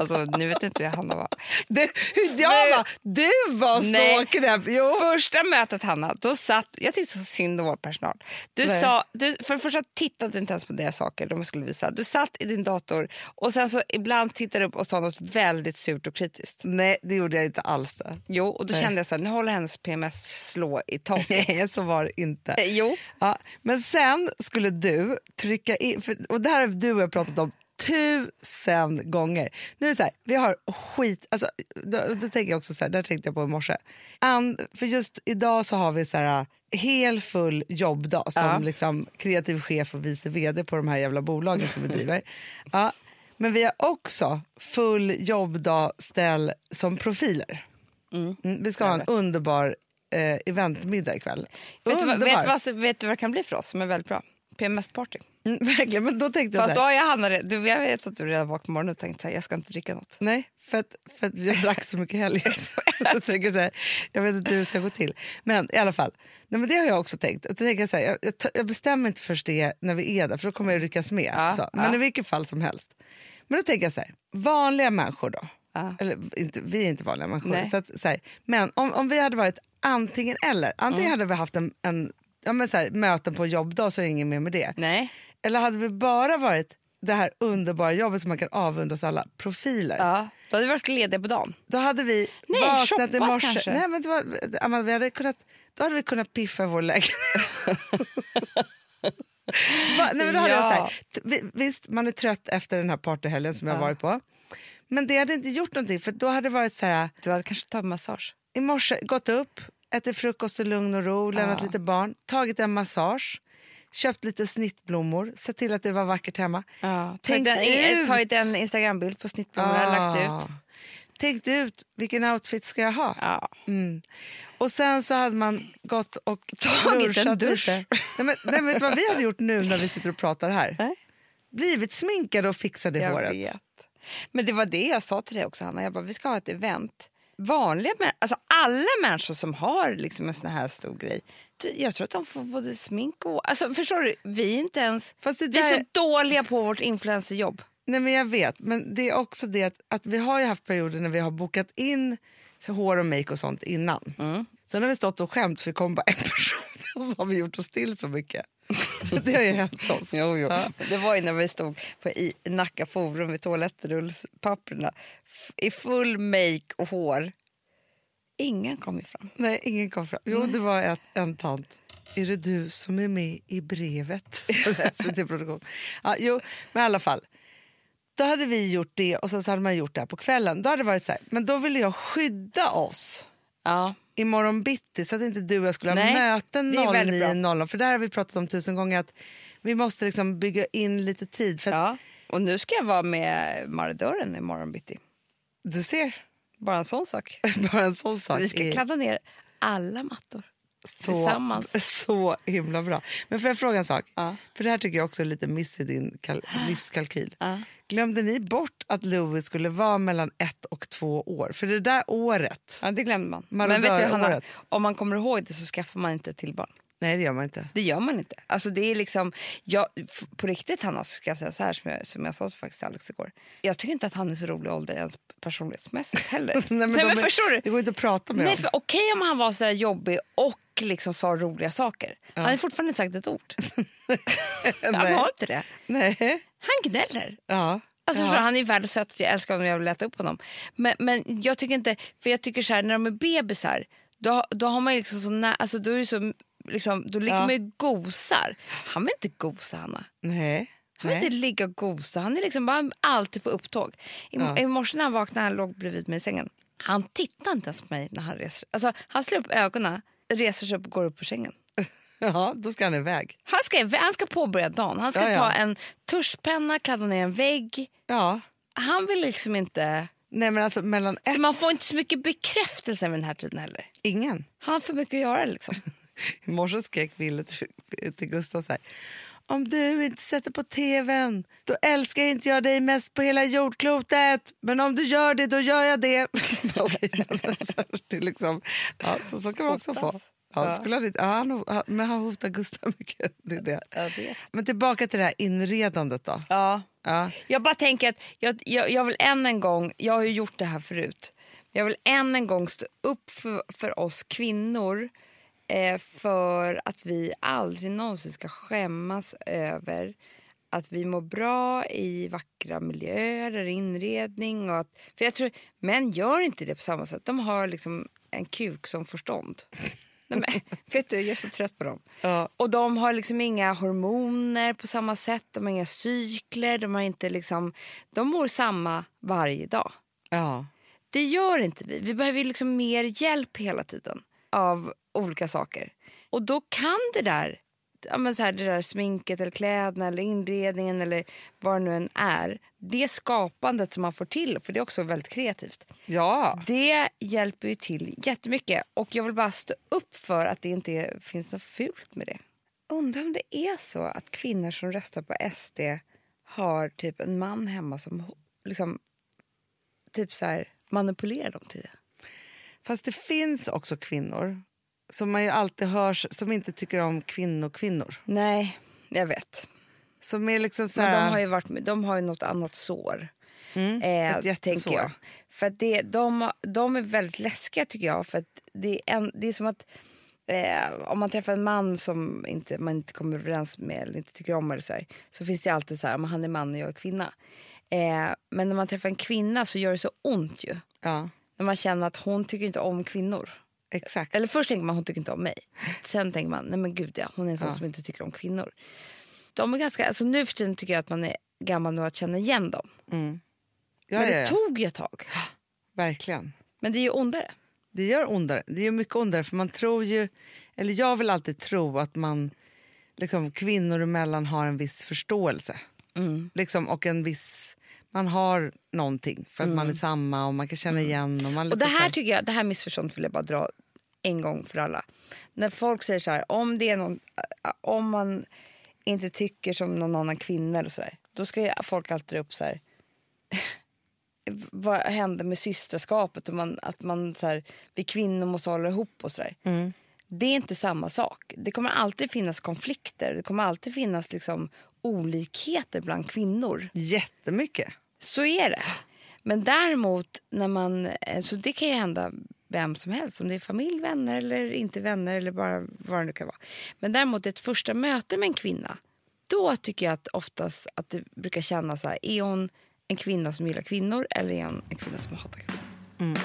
Speaker 5: Alltså, nu vet inte hur Hanna var.
Speaker 4: Det, ja, va? du var
Speaker 5: Nej.
Speaker 4: så knäpp. Jo.
Speaker 5: Första mötet, Hanna, då satt... Jag tyckte så synd om vår personal. Du
Speaker 4: Nej.
Speaker 5: sa, du, för det första tittade du inte ens på deras saker de skulle visa. Du satt i din dator och sen så ibland tittade du upp och sa något väldigt surt och kritiskt.
Speaker 4: Nej, det gjorde jag inte alls. Det.
Speaker 5: Jo, och då
Speaker 4: Nej.
Speaker 5: kände jag så här, nu håller hennes PMS slå i taket.
Speaker 4: Nej, så var det inte.
Speaker 5: Eh, Jo.
Speaker 4: Ja, men sen skulle du trycka in, för, och det här har du och jag pratat om tusen gånger. Nu är det så här, vi har skit, alltså, då, då tänker jag också så här, där tänkte jag på i morse. An, för just idag så har vi så här hel full jobbdag som
Speaker 5: Ja.
Speaker 4: liksom kreativ chef och vice vd på de här jävla bolagen som vi driver. Ja, men vi har också full jobbdag ställ som profiler. Mm, vi ska ha en underbar eh, eventmiddag ikväll.
Speaker 5: Vet du, vad,
Speaker 4: Underbar.
Speaker 5: vet, du vad, som- vet du vad det kan bli för oss som är väldigt bra? PMS-party.
Speaker 4: Mm, verkligen, men då tänkte jag
Speaker 5: Fast
Speaker 4: så
Speaker 5: då
Speaker 4: här,
Speaker 5: har jag du, jag vet att du redan vaknade på morgonen och tänkte så här, jag ska inte dricka något.
Speaker 4: Nej, för att, för att jag drack så mycket helgen. jag, tänker så här, jag vet inte hur det ska gå till. Men i alla fall, nej, men det har jag också tänkt. Och då tänker jag, så här, jag, jag, jag bestämmer inte först det när vi är där, för då kommer jag ryckas med.
Speaker 5: Ja,
Speaker 4: så. Men
Speaker 5: ja.
Speaker 4: i vilket fall som helst. Men då tänker jag så här, vanliga människor då.
Speaker 5: Ja.
Speaker 4: Eller inte, vi är inte vanliga människor.
Speaker 5: Nej.
Speaker 4: Så att, så men om, om vi hade varit antingen eller. Antingen
Speaker 5: Mm.
Speaker 4: hade vi haft en, en ja, men så här, möten på jobbdag så är det ingen mer med det.
Speaker 5: Nej.
Speaker 4: Eller hade vi bara varit det här underbara jobbet som man kan avundas alla profiler.
Speaker 5: Ja, då hade vi varit lediga på dagen.
Speaker 4: Då hade vi
Speaker 5: Nej,
Speaker 4: vaknat i morse.
Speaker 5: kanske.
Speaker 4: Nej, men var, Amanda, vi hade kunnat, då hade vi kunnat piffa vår lägenhet. Va, nej, men då hade jag
Speaker 5: Ja.
Speaker 4: så här, visst, man är trött efter den här partyhelgen som jag har varit på. Men det hade inte gjort någonting för då hade det varit så här,
Speaker 5: Du hade kanske tagit massage.
Speaker 4: i morse gått upp, ätit frukost i lugn och ro, lämnat lite barn, tagit en massage, köpt lite snittblommor, sett till att det var vackert hemma.
Speaker 5: Ja,
Speaker 4: Tänkt
Speaker 5: en,
Speaker 4: ut.
Speaker 5: tagit en Instagrambild på snittblommorna, lagt ut.
Speaker 4: Tänkt ut vilken outfit ska jag ha.
Speaker 5: Ja.
Speaker 4: Mm. Och sen så hade man gått och
Speaker 5: Tagit en dusch.
Speaker 4: lite. Nej, men, nej, vet vad vi hade gjort nu när vi sitter och pratar här?
Speaker 5: Nej.
Speaker 4: Blivit sminkade och fixade
Speaker 5: Jag
Speaker 4: håret.
Speaker 5: vet. Men det var det jag sa till dig också, Hanna. Jag bara, vi ska ha ett event. Vanliga alltså alla människor som har liksom en sån här stor grej, jag tror att de får både smink och... Alltså, förstår du? Vi är inte ens...
Speaker 4: Det
Speaker 5: Vi är
Speaker 4: där-
Speaker 5: så dåliga på vårt influencerjobb.
Speaker 4: Nej, men jag vet, men det är också det att, att vi har ju haft perioder när vi har bokat in så hår och make och sånt innan.
Speaker 5: Mm.
Speaker 4: Sen har vi stått och skämt för det kom bara en person och så har vi gjort oss till så mycket. det har ju hänt oss.
Speaker 5: Jo, jo.
Speaker 4: Ja.
Speaker 5: Det var ju när vi stod på i Nacka Forum vid toalettrullspapperna i full make och hår. Ingen kom fram.
Speaker 4: Nej, ingen kom fram. Jo, det var ett, en tant. Är det du som är med i brevet? SVT-produktion. Ja, jo, men i alla fall. Då hade vi gjort det och sen så hade man gjort det här på kvällen. Då hade det varit så här, men då ville jag skydda oss
Speaker 5: Ja.
Speaker 4: Imorgon bitti så att inte du och jag skulle ha
Speaker 5: Nej,
Speaker 4: möten
Speaker 5: det är väldigt bra.
Speaker 4: 09.00. För där har vi pratat om tusen gånger att vi måste liksom bygga in lite tid. För
Speaker 5: ja. Och nu ska jag vara med marodören imorgon bitti.
Speaker 4: Du ser,
Speaker 5: Bara en sån sak.
Speaker 4: bara en sån sak.
Speaker 5: Vi ska
Speaker 4: är-
Speaker 5: kladda ner alla mattor.
Speaker 4: Så,
Speaker 5: Tillsammans.
Speaker 4: så himla bra. Men får jag fråga en sak?
Speaker 5: Ja.
Speaker 4: För det här tycker jag också är lite miss i din kal- livskalkyl.
Speaker 5: Ja.
Speaker 4: Glömde ni bort att Louis skulle vara mellan ett och två år? För det där året,
Speaker 5: Ja, det glömde man.
Speaker 4: Man
Speaker 5: Men vet du, Hanna,
Speaker 4: året.
Speaker 5: om man kommer ihåg det så skaffar man inte till barn.
Speaker 4: Nej det gör man inte.
Speaker 5: Det gör man inte. Alltså det är liksom, jag, på riktigt Hanna, ska jag säga så här som jag, som jag sa faktiskt till Alex igår. Jag tycker inte att han är så rolig ålder ens personlighetsmässigt heller. Nej, men,
Speaker 4: de är-
Speaker 5: förstår du?
Speaker 4: Det går inte att prata med
Speaker 5: Nej, för okej om han var så där jobbig och liksom sa roliga saker. Han har fortfarande inte sagt ett ord. han
Speaker 4: Nej.
Speaker 5: har inte det.
Speaker 4: Nej.
Speaker 5: Han gnäller.
Speaker 4: Ja.
Speaker 5: Alltså,
Speaker 4: ja.
Speaker 5: han är världens sötaste, jag älskar honom jag vill äta upp honom. Men, men jag tycker inte, för jag tycker så här, när de är bebisar, då, då har man liksom så nä, alltså då är det så, liksom, då ligger
Speaker 4: Ja.
Speaker 5: man ju gosar. Han vill inte gosa Hanna.
Speaker 4: Nej.
Speaker 5: Han vill
Speaker 4: Nej.
Speaker 5: inte ligga och gosa, han är liksom bara alltid på upptåg. I,
Speaker 4: Ja.
Speaker 5: I morse när han vaknade, han låg bredvid mig i sängen. Han tittar inte ens på mig när han reser alltså, Han slår upp ögonen, reser sig upp och går upp ur sängen.
Speaker 4: Ja, då ska han iväg.
Speaker 5: Han ska, han ska påbörja dagen. Han ska
Speaker 4: Ja, ja.
Speaker 5: ta en tuschpenna, kladda ner en vägg.
Speaker 4: Ja.
Speaker 5: Han vill liksom inte...
Speaker 4: Nej men alltså mellan ett...
Speaker 5: Så man får inte så mycket bekräftelse vid den här tiden heller.
Speaker 4: Ingen.
Speaker 5: Han har för mycket att göra liksom.
Speaker 4: I morse skrek Ville till, till Gustav så här. Om du inte sätter på tvn, då älskar inte jag dig mest på hela jordklotet. Men om du gör det, då gör jag det. Det liksom, ja, så, så kan man också få. Ja, skulle han, ja, han, men han hotar Gustav mycket. Det är det.
Speaker 5: Ja, det.
Speaker 4: Men tillbaka till det här inredandet då.
Speaker 5: Ja.
Speaker 4: Ja.
Speaker 5: Jag bara tänker att jag, jag, jag vill än en gång, jag har ju gjort det här förut, jag vill än en gång stå upp för, för oss kvinnor eh, för att vi aldrig någonsin ska skämmas över att vi mår bra i vackra miljöer eller inredning. Och att, för jag tror Män gör inte det på samma sätt. De har liksom en kuk som förstånd. Nej, men, vet du, jag är så trött på dem.
Speaker 4: Ja.
Speaker 5: Och de har liksom inga hormoner på samma sätt. De har inga cykler. De, har inte liksom, de mår samma varje dag.
Speaker 4: Ja.
Speaker 5: Det gör inte vi. Vi behöver liksom mer hjälp hela tiden av olika saker. Och då kan det där, ja men så här, det där sminket eller kläderna eller inredningen eller vad det nu än är. Det skapandet som man får till, för det är också väldigt kreativt.
Speaker 4: ja.
Speaker 5: Det hjälper ju till jättemycket. Och jag vill bara stå upp för att det inte är, finns något fult med det. Undrar om det är så att kvinnor som röstar på SD har typ en man hemma som liksom typ så här manipulerar dem till det.
Speaker 4: Fast det finns också kvinnor som man ju alltid hörs som inte tycker om kvinnor-kvinnor.
Speaker 5: Nej, jag vet.
Speaker 4: Som är liksom så
Speaker 5: Men
Speaker 4: här,
Speaker 5: de har ju, varit, de har ju något annat sår.
Speaker 4: Mm,
Speaker 5: eh,
Speaker 4: ett jättesår.
Speaker 5: jag. För det, de, de är väldigt läskiga tycker jag. För det, är en, det är som att eh, om man träffar en man som inte, man inte kommer överens med eller inte tycker om eller så, här, så finns det alltid så här, men han är man och jag är kvinna. Eh, men när man träffar en kvinna så gör det så ont ju.
Speaker 4: Ja,
Speaker 5: När man känner att hon tycker inte om kvinnor.
Speaker 4: exakt.
Speaker 5: Eller först tänker man hon tycker inte om mig. Sen tänker man nej men gud ja, hon är en sån
Speaker 4: Ja.
Speaker 5: som inte tycker om kvinnor. De är ganska, alltså nu för tiden tycker jag att man är gammal nog att känna igen dem.
Speaker 4: Mm. Ja,
Speaker 5: men det
Speaker 4: ja.
Speaker 5: tog ju ett tag.
Speaker 4: Verkligen.
Speaker 5: Men det är ju ondare.
Speaker 4: Det gör ondare. Det gör mycket ondare för man tror ju, eller jag vill alltid tro att man liksom kvinnor emellan har en viss förståelse. Liksom, och en viss, man har någonting för att man är samma och man kan känna igen. Och, man
Speaker 5: Och det här tycker jag, det här missförståndet vill jag bara dra en gång för alla. När folk säger så här, om det är någon, äh, om man inte tycker som någon annan kvinna eller så där, då ska folk alltid dra upp så här. Vad hände med systraskapet? Och man, att man så här, vi kvinnor måste hålla ihop och så där. Det är inte samma sak. Det kommer alltid finnas konflikter. Det kommer alltid finnas liksom olikheter bland kvinnor.
Speaker 4: Jättemycket.
Speaker 5: Så är det. Men däremot, när man, eh, så det kan ju hända vem som helst. Om det är familj, vänner eller inte vänner eller bara vad det nu kan vara. Men däremot ett första möte med en kvinna. Då tycker jag att oftast att det brukar kännas så här. Är hon en kvinna som gillar kvinnor eller är hon en kvinna som hatar kvinnor? Mm.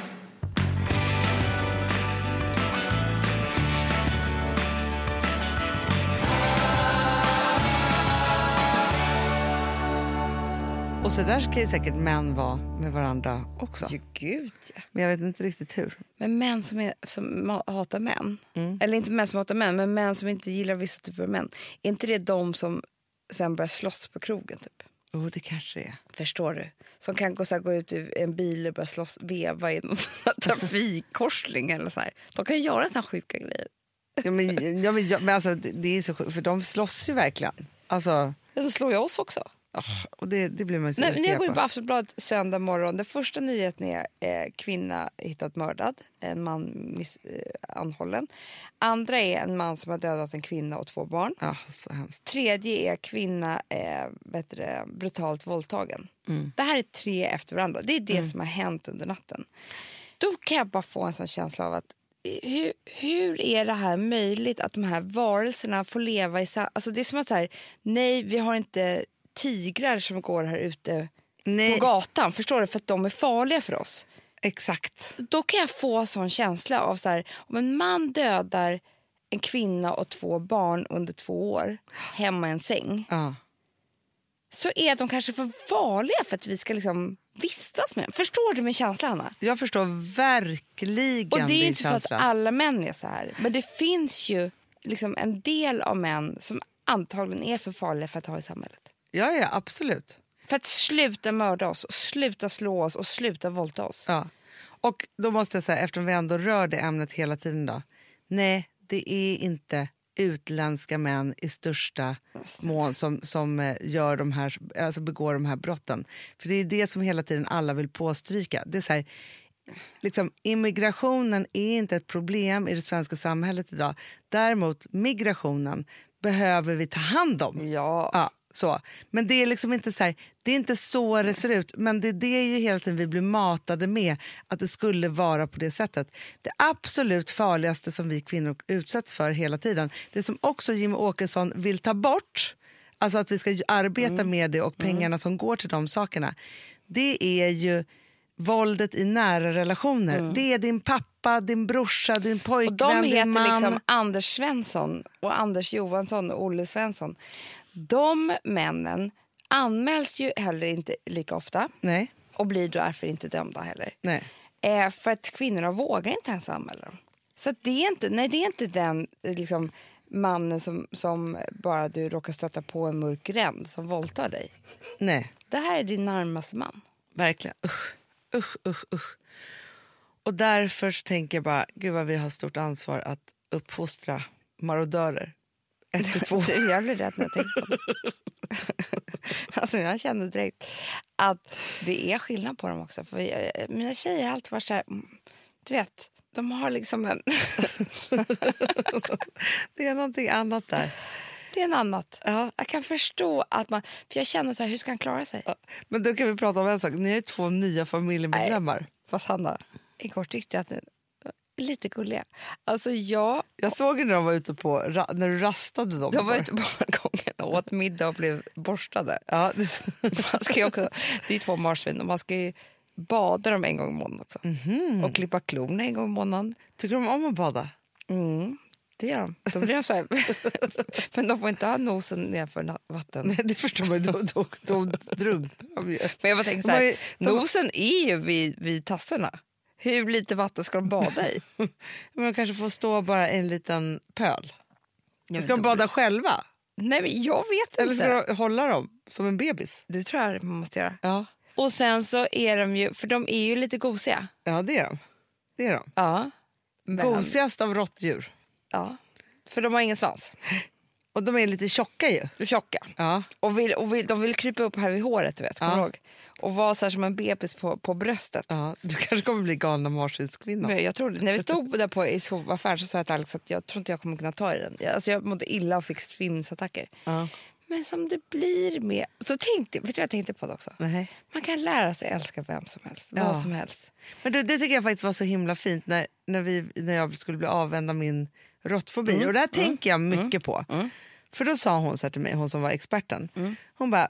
Speaker 4: Och så där kan ju säkert män vara med varandra också.
Speaker 5: Ja, gud ja.
Speaker 4: Men jag vet inte riktigt hur.
Speaker 5: Men män som, är, som hatar män, eller inte män som hatar män, men män som inte gillar vissa typer av män. Är inte det de som sen börjar slåss på krogen? Typ?
Speaker 4: Oh, det kanske är.
Speaker 5: Förstår du? Som kan gå, så här, gå ut i en bil och börja slåss, veva i någon trafikkorsning. Eller så här. De kan ju göra såna sjuka grejer.
Speaker 4: Ja, men, ja, men, ja, men alltså, det, det är så sjukt, för de slåss ju verkligen. Alltså,
Speaker 5: Ja, då slår jag oss också.
Speaker 4: Ah, och det, det blir man
Speaker 5: Nej, när jag går in
Speaker 4: på.
Speaker 5: Aftonbladet söndag morgon, den första nyheten är eh, kvinna hittat mördad, en man miss, eh, anhållen. Andra är en man som har dödat en kvinna och två barn.
Speaker 4: Hemskt.
Speaker 5: Tredje är kvinna eh, det, brutalt våldtagen.
Speaker 4: Mm.
Speaker 5: Det här är tre efter varandra. Det är det som har hänt under natten. Då kan jag bara få en sån känsla av att eh, hur, hur är det här möjligt att de här varelserna får leva i. Alltså det är som att så här, nej vi har inte tigrar som går här ute
Speaker 4: Nej,
Speaker 5: på gatan, förstår du? För att de är farliga för oss.
Speaker 4: exakt.
Speaker 5: Då kan jag få sån känsla av så här, om en man dödar en kvinna och två barn under två år hemma i en säng
Speaker 4: Ja.
Speaker 5: så är de kanske för farliga för att vi ska liksom vistas med dem. Förstår du min känsla, Hanna?
Speaker 4: Jag förstår verkligen
Speaker 5: Och det är inte så
Speaker 4: känsla.
Speaker 5: att alla män är så här. Men det finns ju liksom en del av män som antagligen är för farliga för att ha i samhället.
Speaker 4: Ja, ja, absolut.
Speaker 5: För att sluta mörda oss, och sluta slå oss och sluta våldta oss.
Speaker 4: Ja. Och då måste jag säga, eftersom vi ändå rör det ämnet hela tiden då. Nej, det är inte utländska män i största mån som, som eh, gör de här, alltså begår de här brotten. För det är det som hela tiden alla vill påstryka. Det är så här, liksom, immigrationen är inte ett problem i det svenska samhället idag. Däremot migrationen behöver vi ta hand om.
Speaker 5: Ja.
Speaker 4: Så. Men det är liksom inte så här, det är inte så det ser ut. Men det är det ju hela tiden vi blir matade med, att det skulle vara på det sättet. Det absolut farligaste som vi kvinnor utsätts för hela tiden, det som också Jimmy Åkesson vill ta bort, alltså att vi ska arbeta med det och pengarna som går till de sakerna, det är ju våldet i nära relationer. Det är din pappa, din brorsa, din pojkvän,
Speaker 5: de
Speaker 4: din
Speaker 5: heter
Speaker 4: man.
Speaker 5: liksom Anders Svensson och Anders Johansson och Olle Svensson. De männen anmäls ju heller inte lika ofta
Speaker 4: Nej,
Speaker 5: och blir därför inte dömda heller.
Speaker 4: nej.
Speaker 5: Eh, för att kvinnorna vågar inte ens anmäla dem. Så det, är inte, nej, det är inte den eh, liksom, mannen som, som bara du råkar stöta på en mörk gränd som våldtar dig.
Speaker 4: nej.
Speaker 5: Det här är din närmaste man.
Speaker 4: Verkligen. Usch, usch, usch, usch. Och därför tänker jag bara, gud vad vi har stort ansvar att uppfostra marodörer. Ett till två.
Speaker 5: Du, jag blir rädd när jag tänker på det. alltså, jag känner direkt att det är skillnad på dem också. För jag, mina tjejer har alltid varit så här... mm, Du vet, de har liksom en...
Speaker 4: Det är någonting annat där.
Speaker 5: det är en annat.
Speaker 4: Ja.
Speaker 5: Jag kan förstå att man... För jag känner så här, hur ska han klara sig?
Speaker 4: Men då kan vi prata om en sak. Ni är två nya familjemedlemmar.
Speaker 5: Fast Hanna, igår tyckte jag att lite gulliga. Alltså jag...
Speaker 4: Jag såg när de var ute på, när du rastade dem.
Speaker 5: De var ute på balkongen och åt middag och blev borstade.
Speaker 4: Ja,
Speaker 5: Man ska också, det är två marsvin och man ska ju bada dem en gång i månaden också. Och klippa klorna en gång i månaden.
Speaker 4: tycker de om att bada?
Speaker 5: Mm, det gör de. Då blir de så här. Men de får inte ha nosen nedanför vatten.
Speaker 4: Nej, det förstår man ju. Drunknar de ju.
Speaker 5: Men jag bara tänker så här, nosen är ju vid, vid tassorna. Hur lite vatten ska de bada i?
Speaker 4: Men de kanske får stå bara en liten pöl.
Speaker 5: men
Speaker 4: Ska de bada själva?
Speaker 5: Nej, men jag vet
Speaker 4: Eller
Speaker 5: inte.
Speaker 4: ska de hålla dem som en bebis?
Speaker 5: Det tror jag man måste göra.
Speaker 4: Ja,
Speaker 5: Och sen så är de ju, för de är ju lite gosiga.
Speaker 4: ja det är de. Det är de.
Speaker 5: Ja. Men,
Speaker 4: Gosigast av råttdjur.
Speaker 5: Ja. För de har ingen svans.
Speaker 4: Och de är lite tjocka ju.
Speaker 5: Tjocka.
Speaker 4: Ja.
Speaker 5: Och, vill, och vill, de vill krypa upp här vid håret, du vet. Kommer
Speaker 4: Ja.
Speaker 5: du ihåg? Och vara så här som en bebis på, på bröstet.
Speaker 4: Ja, du kanske kommer bli galna marsvinskvinnan.
Speaker 5: Men jag tror, när vi stod där på, i sovaffären så sa jag till Alex att jag tror inte jag kommer kunna ta i den. Jag, alltså jag mådde illa och fick svimsattacker.
Speaker 4: Ja.
Speaker 5: Men som det blir med... Så tänkte, vet du vad jag tänkte på det också?
Speaker 4: Nej.
Speaker 5: Man kan lära sig älska vem som helst.
Speaker 4: Ja.
Speaker 5: Vad som helst.
Speaker 4: Men det, det tycker jag faktiskt var så himla fint när, när, vi, när jag skulle bli avvänd av min råttfobi.
Speaker 5: Mm.
Speaker 4: Och det här tänker jag mycket på. För då sa hon så till mig, hon som var experten.
Speaker 5: Mm.
Speaker 4: Hon bara,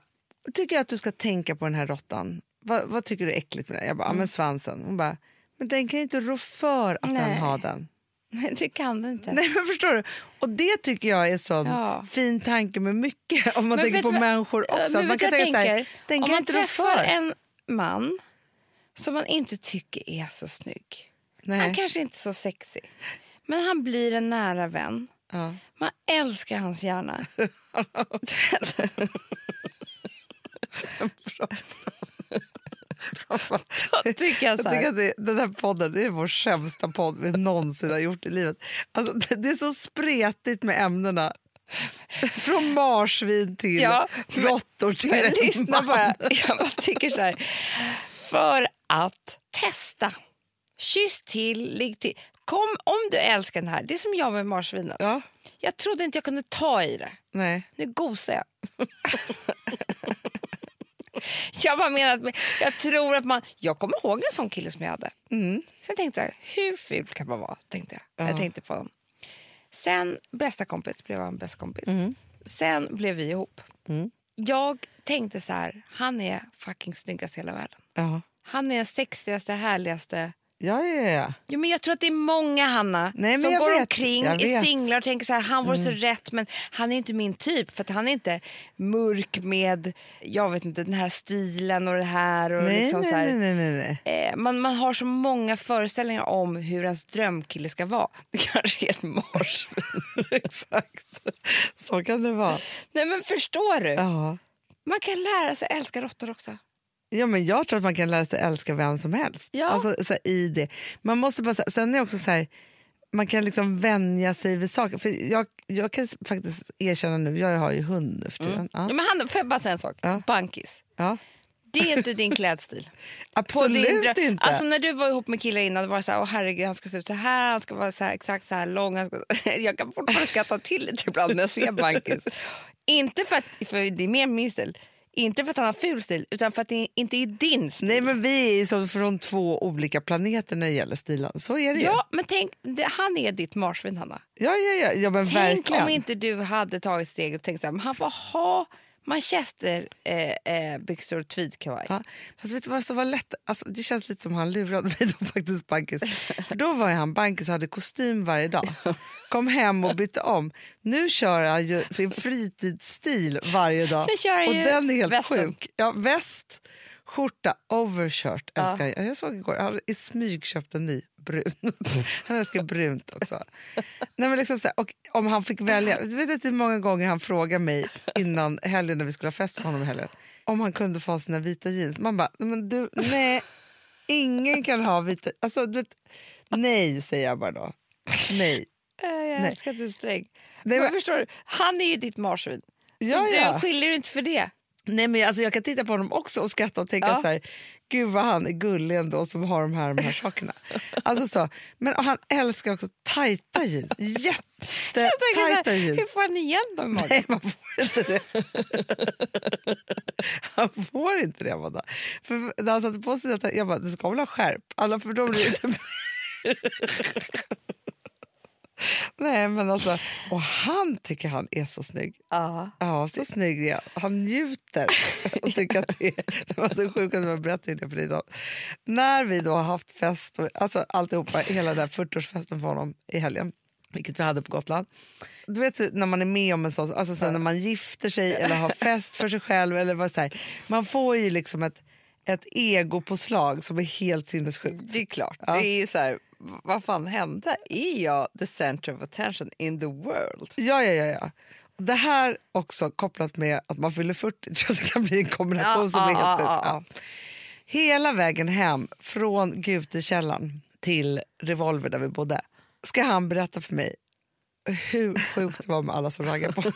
Speaker 4: tycker jag att du ska tänka på den här råttan. Vad, vad tycker du är äckligt med den? Jag bara, ja men svansen. Hon bara, men den kan ju inte rå för att den
Speaker 5: Mm. Nej.
Speaker 4: har den.
Speaker 5: Nej, det kan det inte.
Speaker 4: Nej men förstår du? Och det tycker jag är sån
Speaker 5: Ja.
Speaker 4: fin tanke med mycket. Om man
Speaker 5: Men
Speaker 4: tänker på
Speaker 5: vad-
Speaker 4: människor också.
Speaker 5: men
Speaker 4: man kan tänka så här,
Speaker 5: tänker?
Speaker 4: den
Speaker 5: Om
Speaker 4: kan
Speaker 5: man
Speaker 4: inte rå
Speaker 5: träffar
Speaker 4: för.
Speaker 5: en man som man inte tycker är så snygg.
Speaker 4: Nej.
Speaker 5: Han kanske inte är så sexig. Men han blir en nära vän.
Speaker 4: Ja.
Speaker 5: Man älskar hans hjärna. Då tycker jag
Speaker 4: Jag tycker att det, den här podden det är vår sämsta podd vi någonsin har gjort i livet. Alltså, det, det är så spretigt med ämnena. Från marsvin till
Speaker 5: Ja,
Speaker 4: råttor till
Speaker 5: Men
Speaker 4: en
Speaker 5: lyssna bara. Jag tycker så här. För att testa. Kyss till, ligg till. Kom om du älskar den här. Det är som jag med marsvinen.
Speaker 4: Ja,
Speaker 5: Jag trodde inte jag kunde ta i det.
Speaker 4: nej.
Speaker 5: Nu gosar jag. jag bara menar att jag tror att man... Jag kommer ihåg en sån kille som jag hade.
Speaker 4: Mm.
Speaker 5: Jag tänkte, här, hur ful kan man vara? Tänkte jag.
Speaker 4: Ja.
Speaker 5: jag tänkte på dem. Sen bästa kompis blev han bästa kompis.
Speaker 4: Mm.
Speaker 5: Sen blev vi ihop.
Speaker 4: Mm.
Speaker 5: Jag tänkte så här, han är fucking snyggast i hela världen.
Speaker 4: Ja.
Speaker 5: Han är den sexigaste, härligaste.
Speaker 4: Ja, ja, ja.
Speaker 5: Jo, men jag tror att det är många, Hanna,
Speaker 4: Nej,
Speaker 5: som går
Speaker 4: vet.
Speaker 5: omkring, är.
Speaker 4: Mm.
Speaker 5: singlar och tänker så här, han vore så rätt men han är inte min typ för han är inte mörk med jag vet inte, den här stilen och det här. Och
Speaker 4: Nej,
Speaker 5: liksom
Speaker 4: nej,
Speaker 5: så här.
Speaker 4: nej, nej, nej, nej.
Speaker 5: Eh, man, man har så många föreställningar om hur ens drömkille ska vara. Det kanske är ett marsvin.
Speaker 4: Exakt. Så kan det vara.
Speaker 5: Nej men förstår du?
Speaker 4: Ja.
Speaker 5: Man kan lära sig älska råttor också.
Speaker 4: Ja, men jag tror att man kan lära sig älska vem som helst.
Speaker 5: Ja.
Speaker 4: Alltså, så här, i det. Man måste bara, sen är också så här, man kan liksom vänja sig vid saker. För jag, jag kan faktiskt erkänna nu, jag har ju hund nu för tiden.
Speaker 5: Ja,
Speaker 4: Ja.
Speaker 5: men han, får jag bara säga en sak?
Speaker 4: Ja.
Speaker 5: Bankis.
Speaker 4: Ja.
Speaker 5: Det är inte din klädstil.
Speaker 4: Absolut
Speaker 5: din
Speaker 4: inte.
Speaker 5: Alltså när du var ihop med killar innan, var det så här, åh herregud han ska se ut så här, han ska vara så här, exakt så här lång. Han ska... Jag kan fortfarande skratta till lite ibland när jag ser Bankis. inte för att, för det är mer min stil, inte för att han har ful stil, utan för att det inte är din stil.
Speaker 4: Nej men vi är som från två olika planeter när det gäller stilen. Så är det ju.
Speaker 5: Ja, men tänk, det, han är ditt marsvin, Hanna.
Speaker 4: ja, ja, ja, ja men
Speaker 5: Tänk
Speaker 4: verkligen.
Speaker 5: om inte du hade tagit steget och tänkt så här, men han får ha manchesterbyxor eh, eh, byxor och tweedkavaj.
Speaker 4: Ja, fast vet du vad som var lätt? Alltså, det känns lite som han lurade mig då faktiskt, Bankis. För då var han Bankis och hade kostym varje dag. Kom hem och bytte om. Nu kör han ju sin fritidsstil varje dag. Och den är helt
Speaker 5: västen.
Speaker 4: sjuk. Ja, väst, skjorta, overshirt
Speaker 5: Ja.
Speaker 4: älskar jag. Jag såg igår, han har i smyg köpt en ny brun. Han älskar brunt också. Nej, men liksom så här, och om han fick välja, du vet inte hur många gånger han frågade mig innan helgen när vi skulle ha fest för honom helgen om han kunde få ha sina vita jeans. Man bara, men du, nej, ingen kan ha vita... Alltså, du vet, nej, säger jag bara då. Nej.
Speaker 5: Jag älskar att du är sträng.
Speaker 4: Nej,
Speaker 5: men,
Speaker 4: men-
Speaker 5: förstår du, han är ju ditt marsvin.
Speaker 4: Ja,
Speaker 5: så
Speaker 4: ja.
Speaker 5: du skiljer inte för det.
Speaker 4: Nej, men alltså, jag kan titta på honom också och skratta och tänka
Speaker 5: Ja.
Speaker 4: så här, gud vad han är gullig ändå som har de här, de här sakerna. Alltså så. Men han älskar också tajta jeans. Jättetajta jeans.
Speaker 5: Hur får han igen dem i?
Speaker 4: Nej, man får inte det. Han får inte det, Amanda. För när han satte på sig detta, jag bara, du ska väl ha skärp? Alla för blir det inte... Nej, men alltså, och han tycker han är så snygg.
Speaker 5: Ja.
Speaker 4: Ja, så snygg är han. Han njuter och tycker att det är... Det var så sjukt att jag berättade det för dig idag. När vi då har haft fest, och, alltså alltihopa, hela den här 40-årsfesten för honom i helgen, vilket vi hade på Gotland. Du vet så, när man är med om en sån, alltså sen när man gifter sig eller har fest för sig själv, eller vad så här, man får ju liksom ett, ett egopåslag som är helt sinnessjukt.
Speaker 5: Det är klart.
Speaker 4: Ja.
Speaker 5: Det är ju så här, vad fan hände? Är jag the center of attention in the world?
Speaker 4: Ja, ja, ja. ja. Det här också kopplat med att man fyller 40 tror jag kan bli en kombination
Speaker 5: Ja,
Speaker 4: som blir
Speaker 5: ja,
Speaker 4: helt sjuk.
Speaker 5: ja, ja.
Speaker 4: Ja. Hela vägen hem från Gutekällaren till Revolver där vi bodde ska han berätta för mig hur sjukt det var med alla som raggade på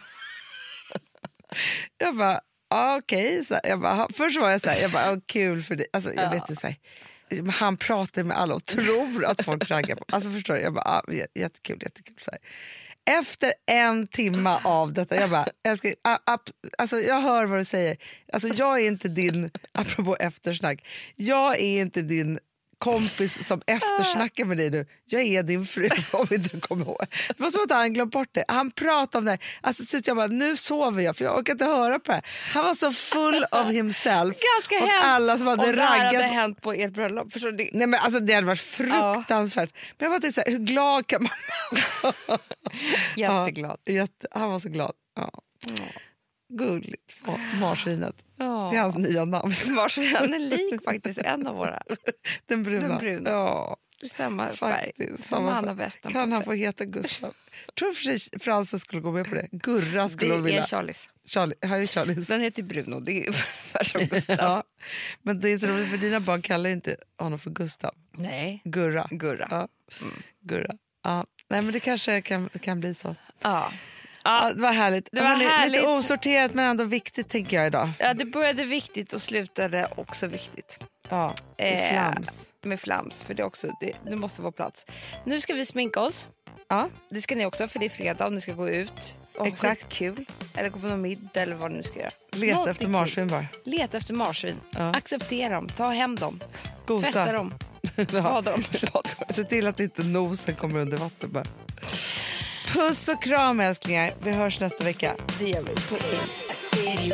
Speaker 4: Jag bara, ah, okej. Så Jag bara, Först var jag så här, jag bara, ah, kul för dig. Alltså, jag vet inte, så här, han pratar med alla och tror att folk raggar på Alltså förstår du? Jag bara, ah, jättekul, jättekul. Så här. Efter en timme av detta, jag bara, jag, ska, a, ap, alltså jag hör vad du säger. Alltså jag är inte din, apropå eftersnack, jag är inte din kompis som eftersnackar med dig nu. Jag är din fru om inte du kommer ihåg. Det var som att han glömt bort det. Han pratade om det. Alltså, så jag bara, nu sover jag för jag orkar inte höra på det. Han var så full of himself.
Speaker 5: Ganska
Speaker 4: och
Speaker 5: hemskt
Speaker 4: alla som hade
Speaker 5: om det här hade hänt på ert bröllop. Förstår du?
Speaker 4: Nej, men alltså, det hade varit fruktansvärt. Men jag bara tänkte så här, hur glad kan man vara?
Speaker 5: Jätteglad.
Speaker 4: Ja, jätte, han var så glad. Ja. Gulligt, ma- marsvinet.
Speaker 5: Ja.
Speaker 4: Det är hans nya namn.
Speaker 5: Marsvin han är lik faktiskt en av våra.
Speaker 4: Den bruna.
Speaker 5: Den bruna.
Speaker 4: Ja,
Speaker 5: Det Samma färg
Speaker 4: faktiskt. Samma
Speaker 5: han har västen
Speaker 4: Kan han få heta Gustav? Tror för sig Fransen skulle gå med på det. Gurra skulle
Speaker 5: Det
Speaker 4: vilja.
Speaker 5: är Charlies.
Speaker 4: Charlie, här är Charlies.
Speaker 5: Den heter Bruno. Det är ungefär som Gustav.
Speaker 4: Ja. Men det är så roligt för dina barn kallar inte honom för Gustav.
Speaker 5: Nej.
Speaker 4: Gurra.
Speaker 5: Gurra.
Speaker 4: Ja. Gurra. Ja. Nej, men det kanske kan, kan bli så.
Speaker 5: Ja.
Speaker 4: Ja, det var härligt.
Speaker 5: Det var
Speaker 4: Hörrni,
Speaker 5: härligt.
Speaker 4: Lite osorterat men ändå viktigt tänker jag idag.
Speaker 5: ja, det började viktigt och slutade också viktigt.
Speaker 4: Ja, i
Speaker 5: Eh,
Speaker 4: flams.
Speaker 5: Med flams, för det, också, det, det måste vara plats. Nu ska vi sminka oss.
Speaker 4: Ja.
Speaker 5: Det ska ni också, för det är fredag och ni ska gå ut. Och
Speaker 4: Exakt.
Speaker 5: kul. Eller gå på någon middag eller vad ni nu ska göra.
Speaker 4: Leta
Speaker 5: Någonting
Speaker 4: efter marsvin bara.
Speaker 5: Leta efter marsvin.
Speaker 4: Ja.
Speaker 5: Acceptera dem. Ta hem dem.
Speaker 4: Gosa.
Speaker 5: Tvätta dem. Bada dem.
Speaker 4: Se till att inte nosen kommer under vatten bara. Puss och kram älsklingar. Vi hörs nästa vecka.
Speaker 5: Det gör vi.
Speaker 12: City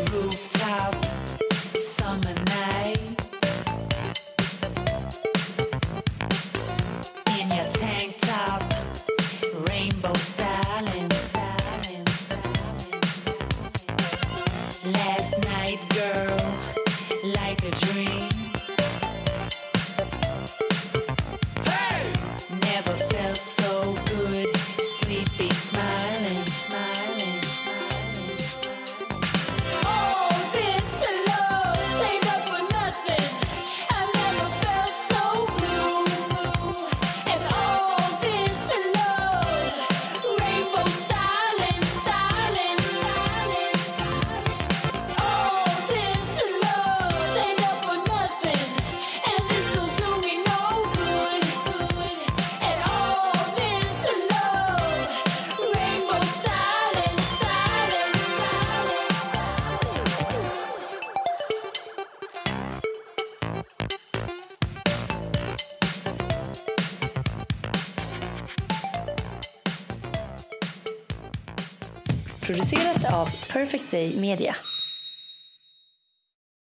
Speaker 7: Producerat Media.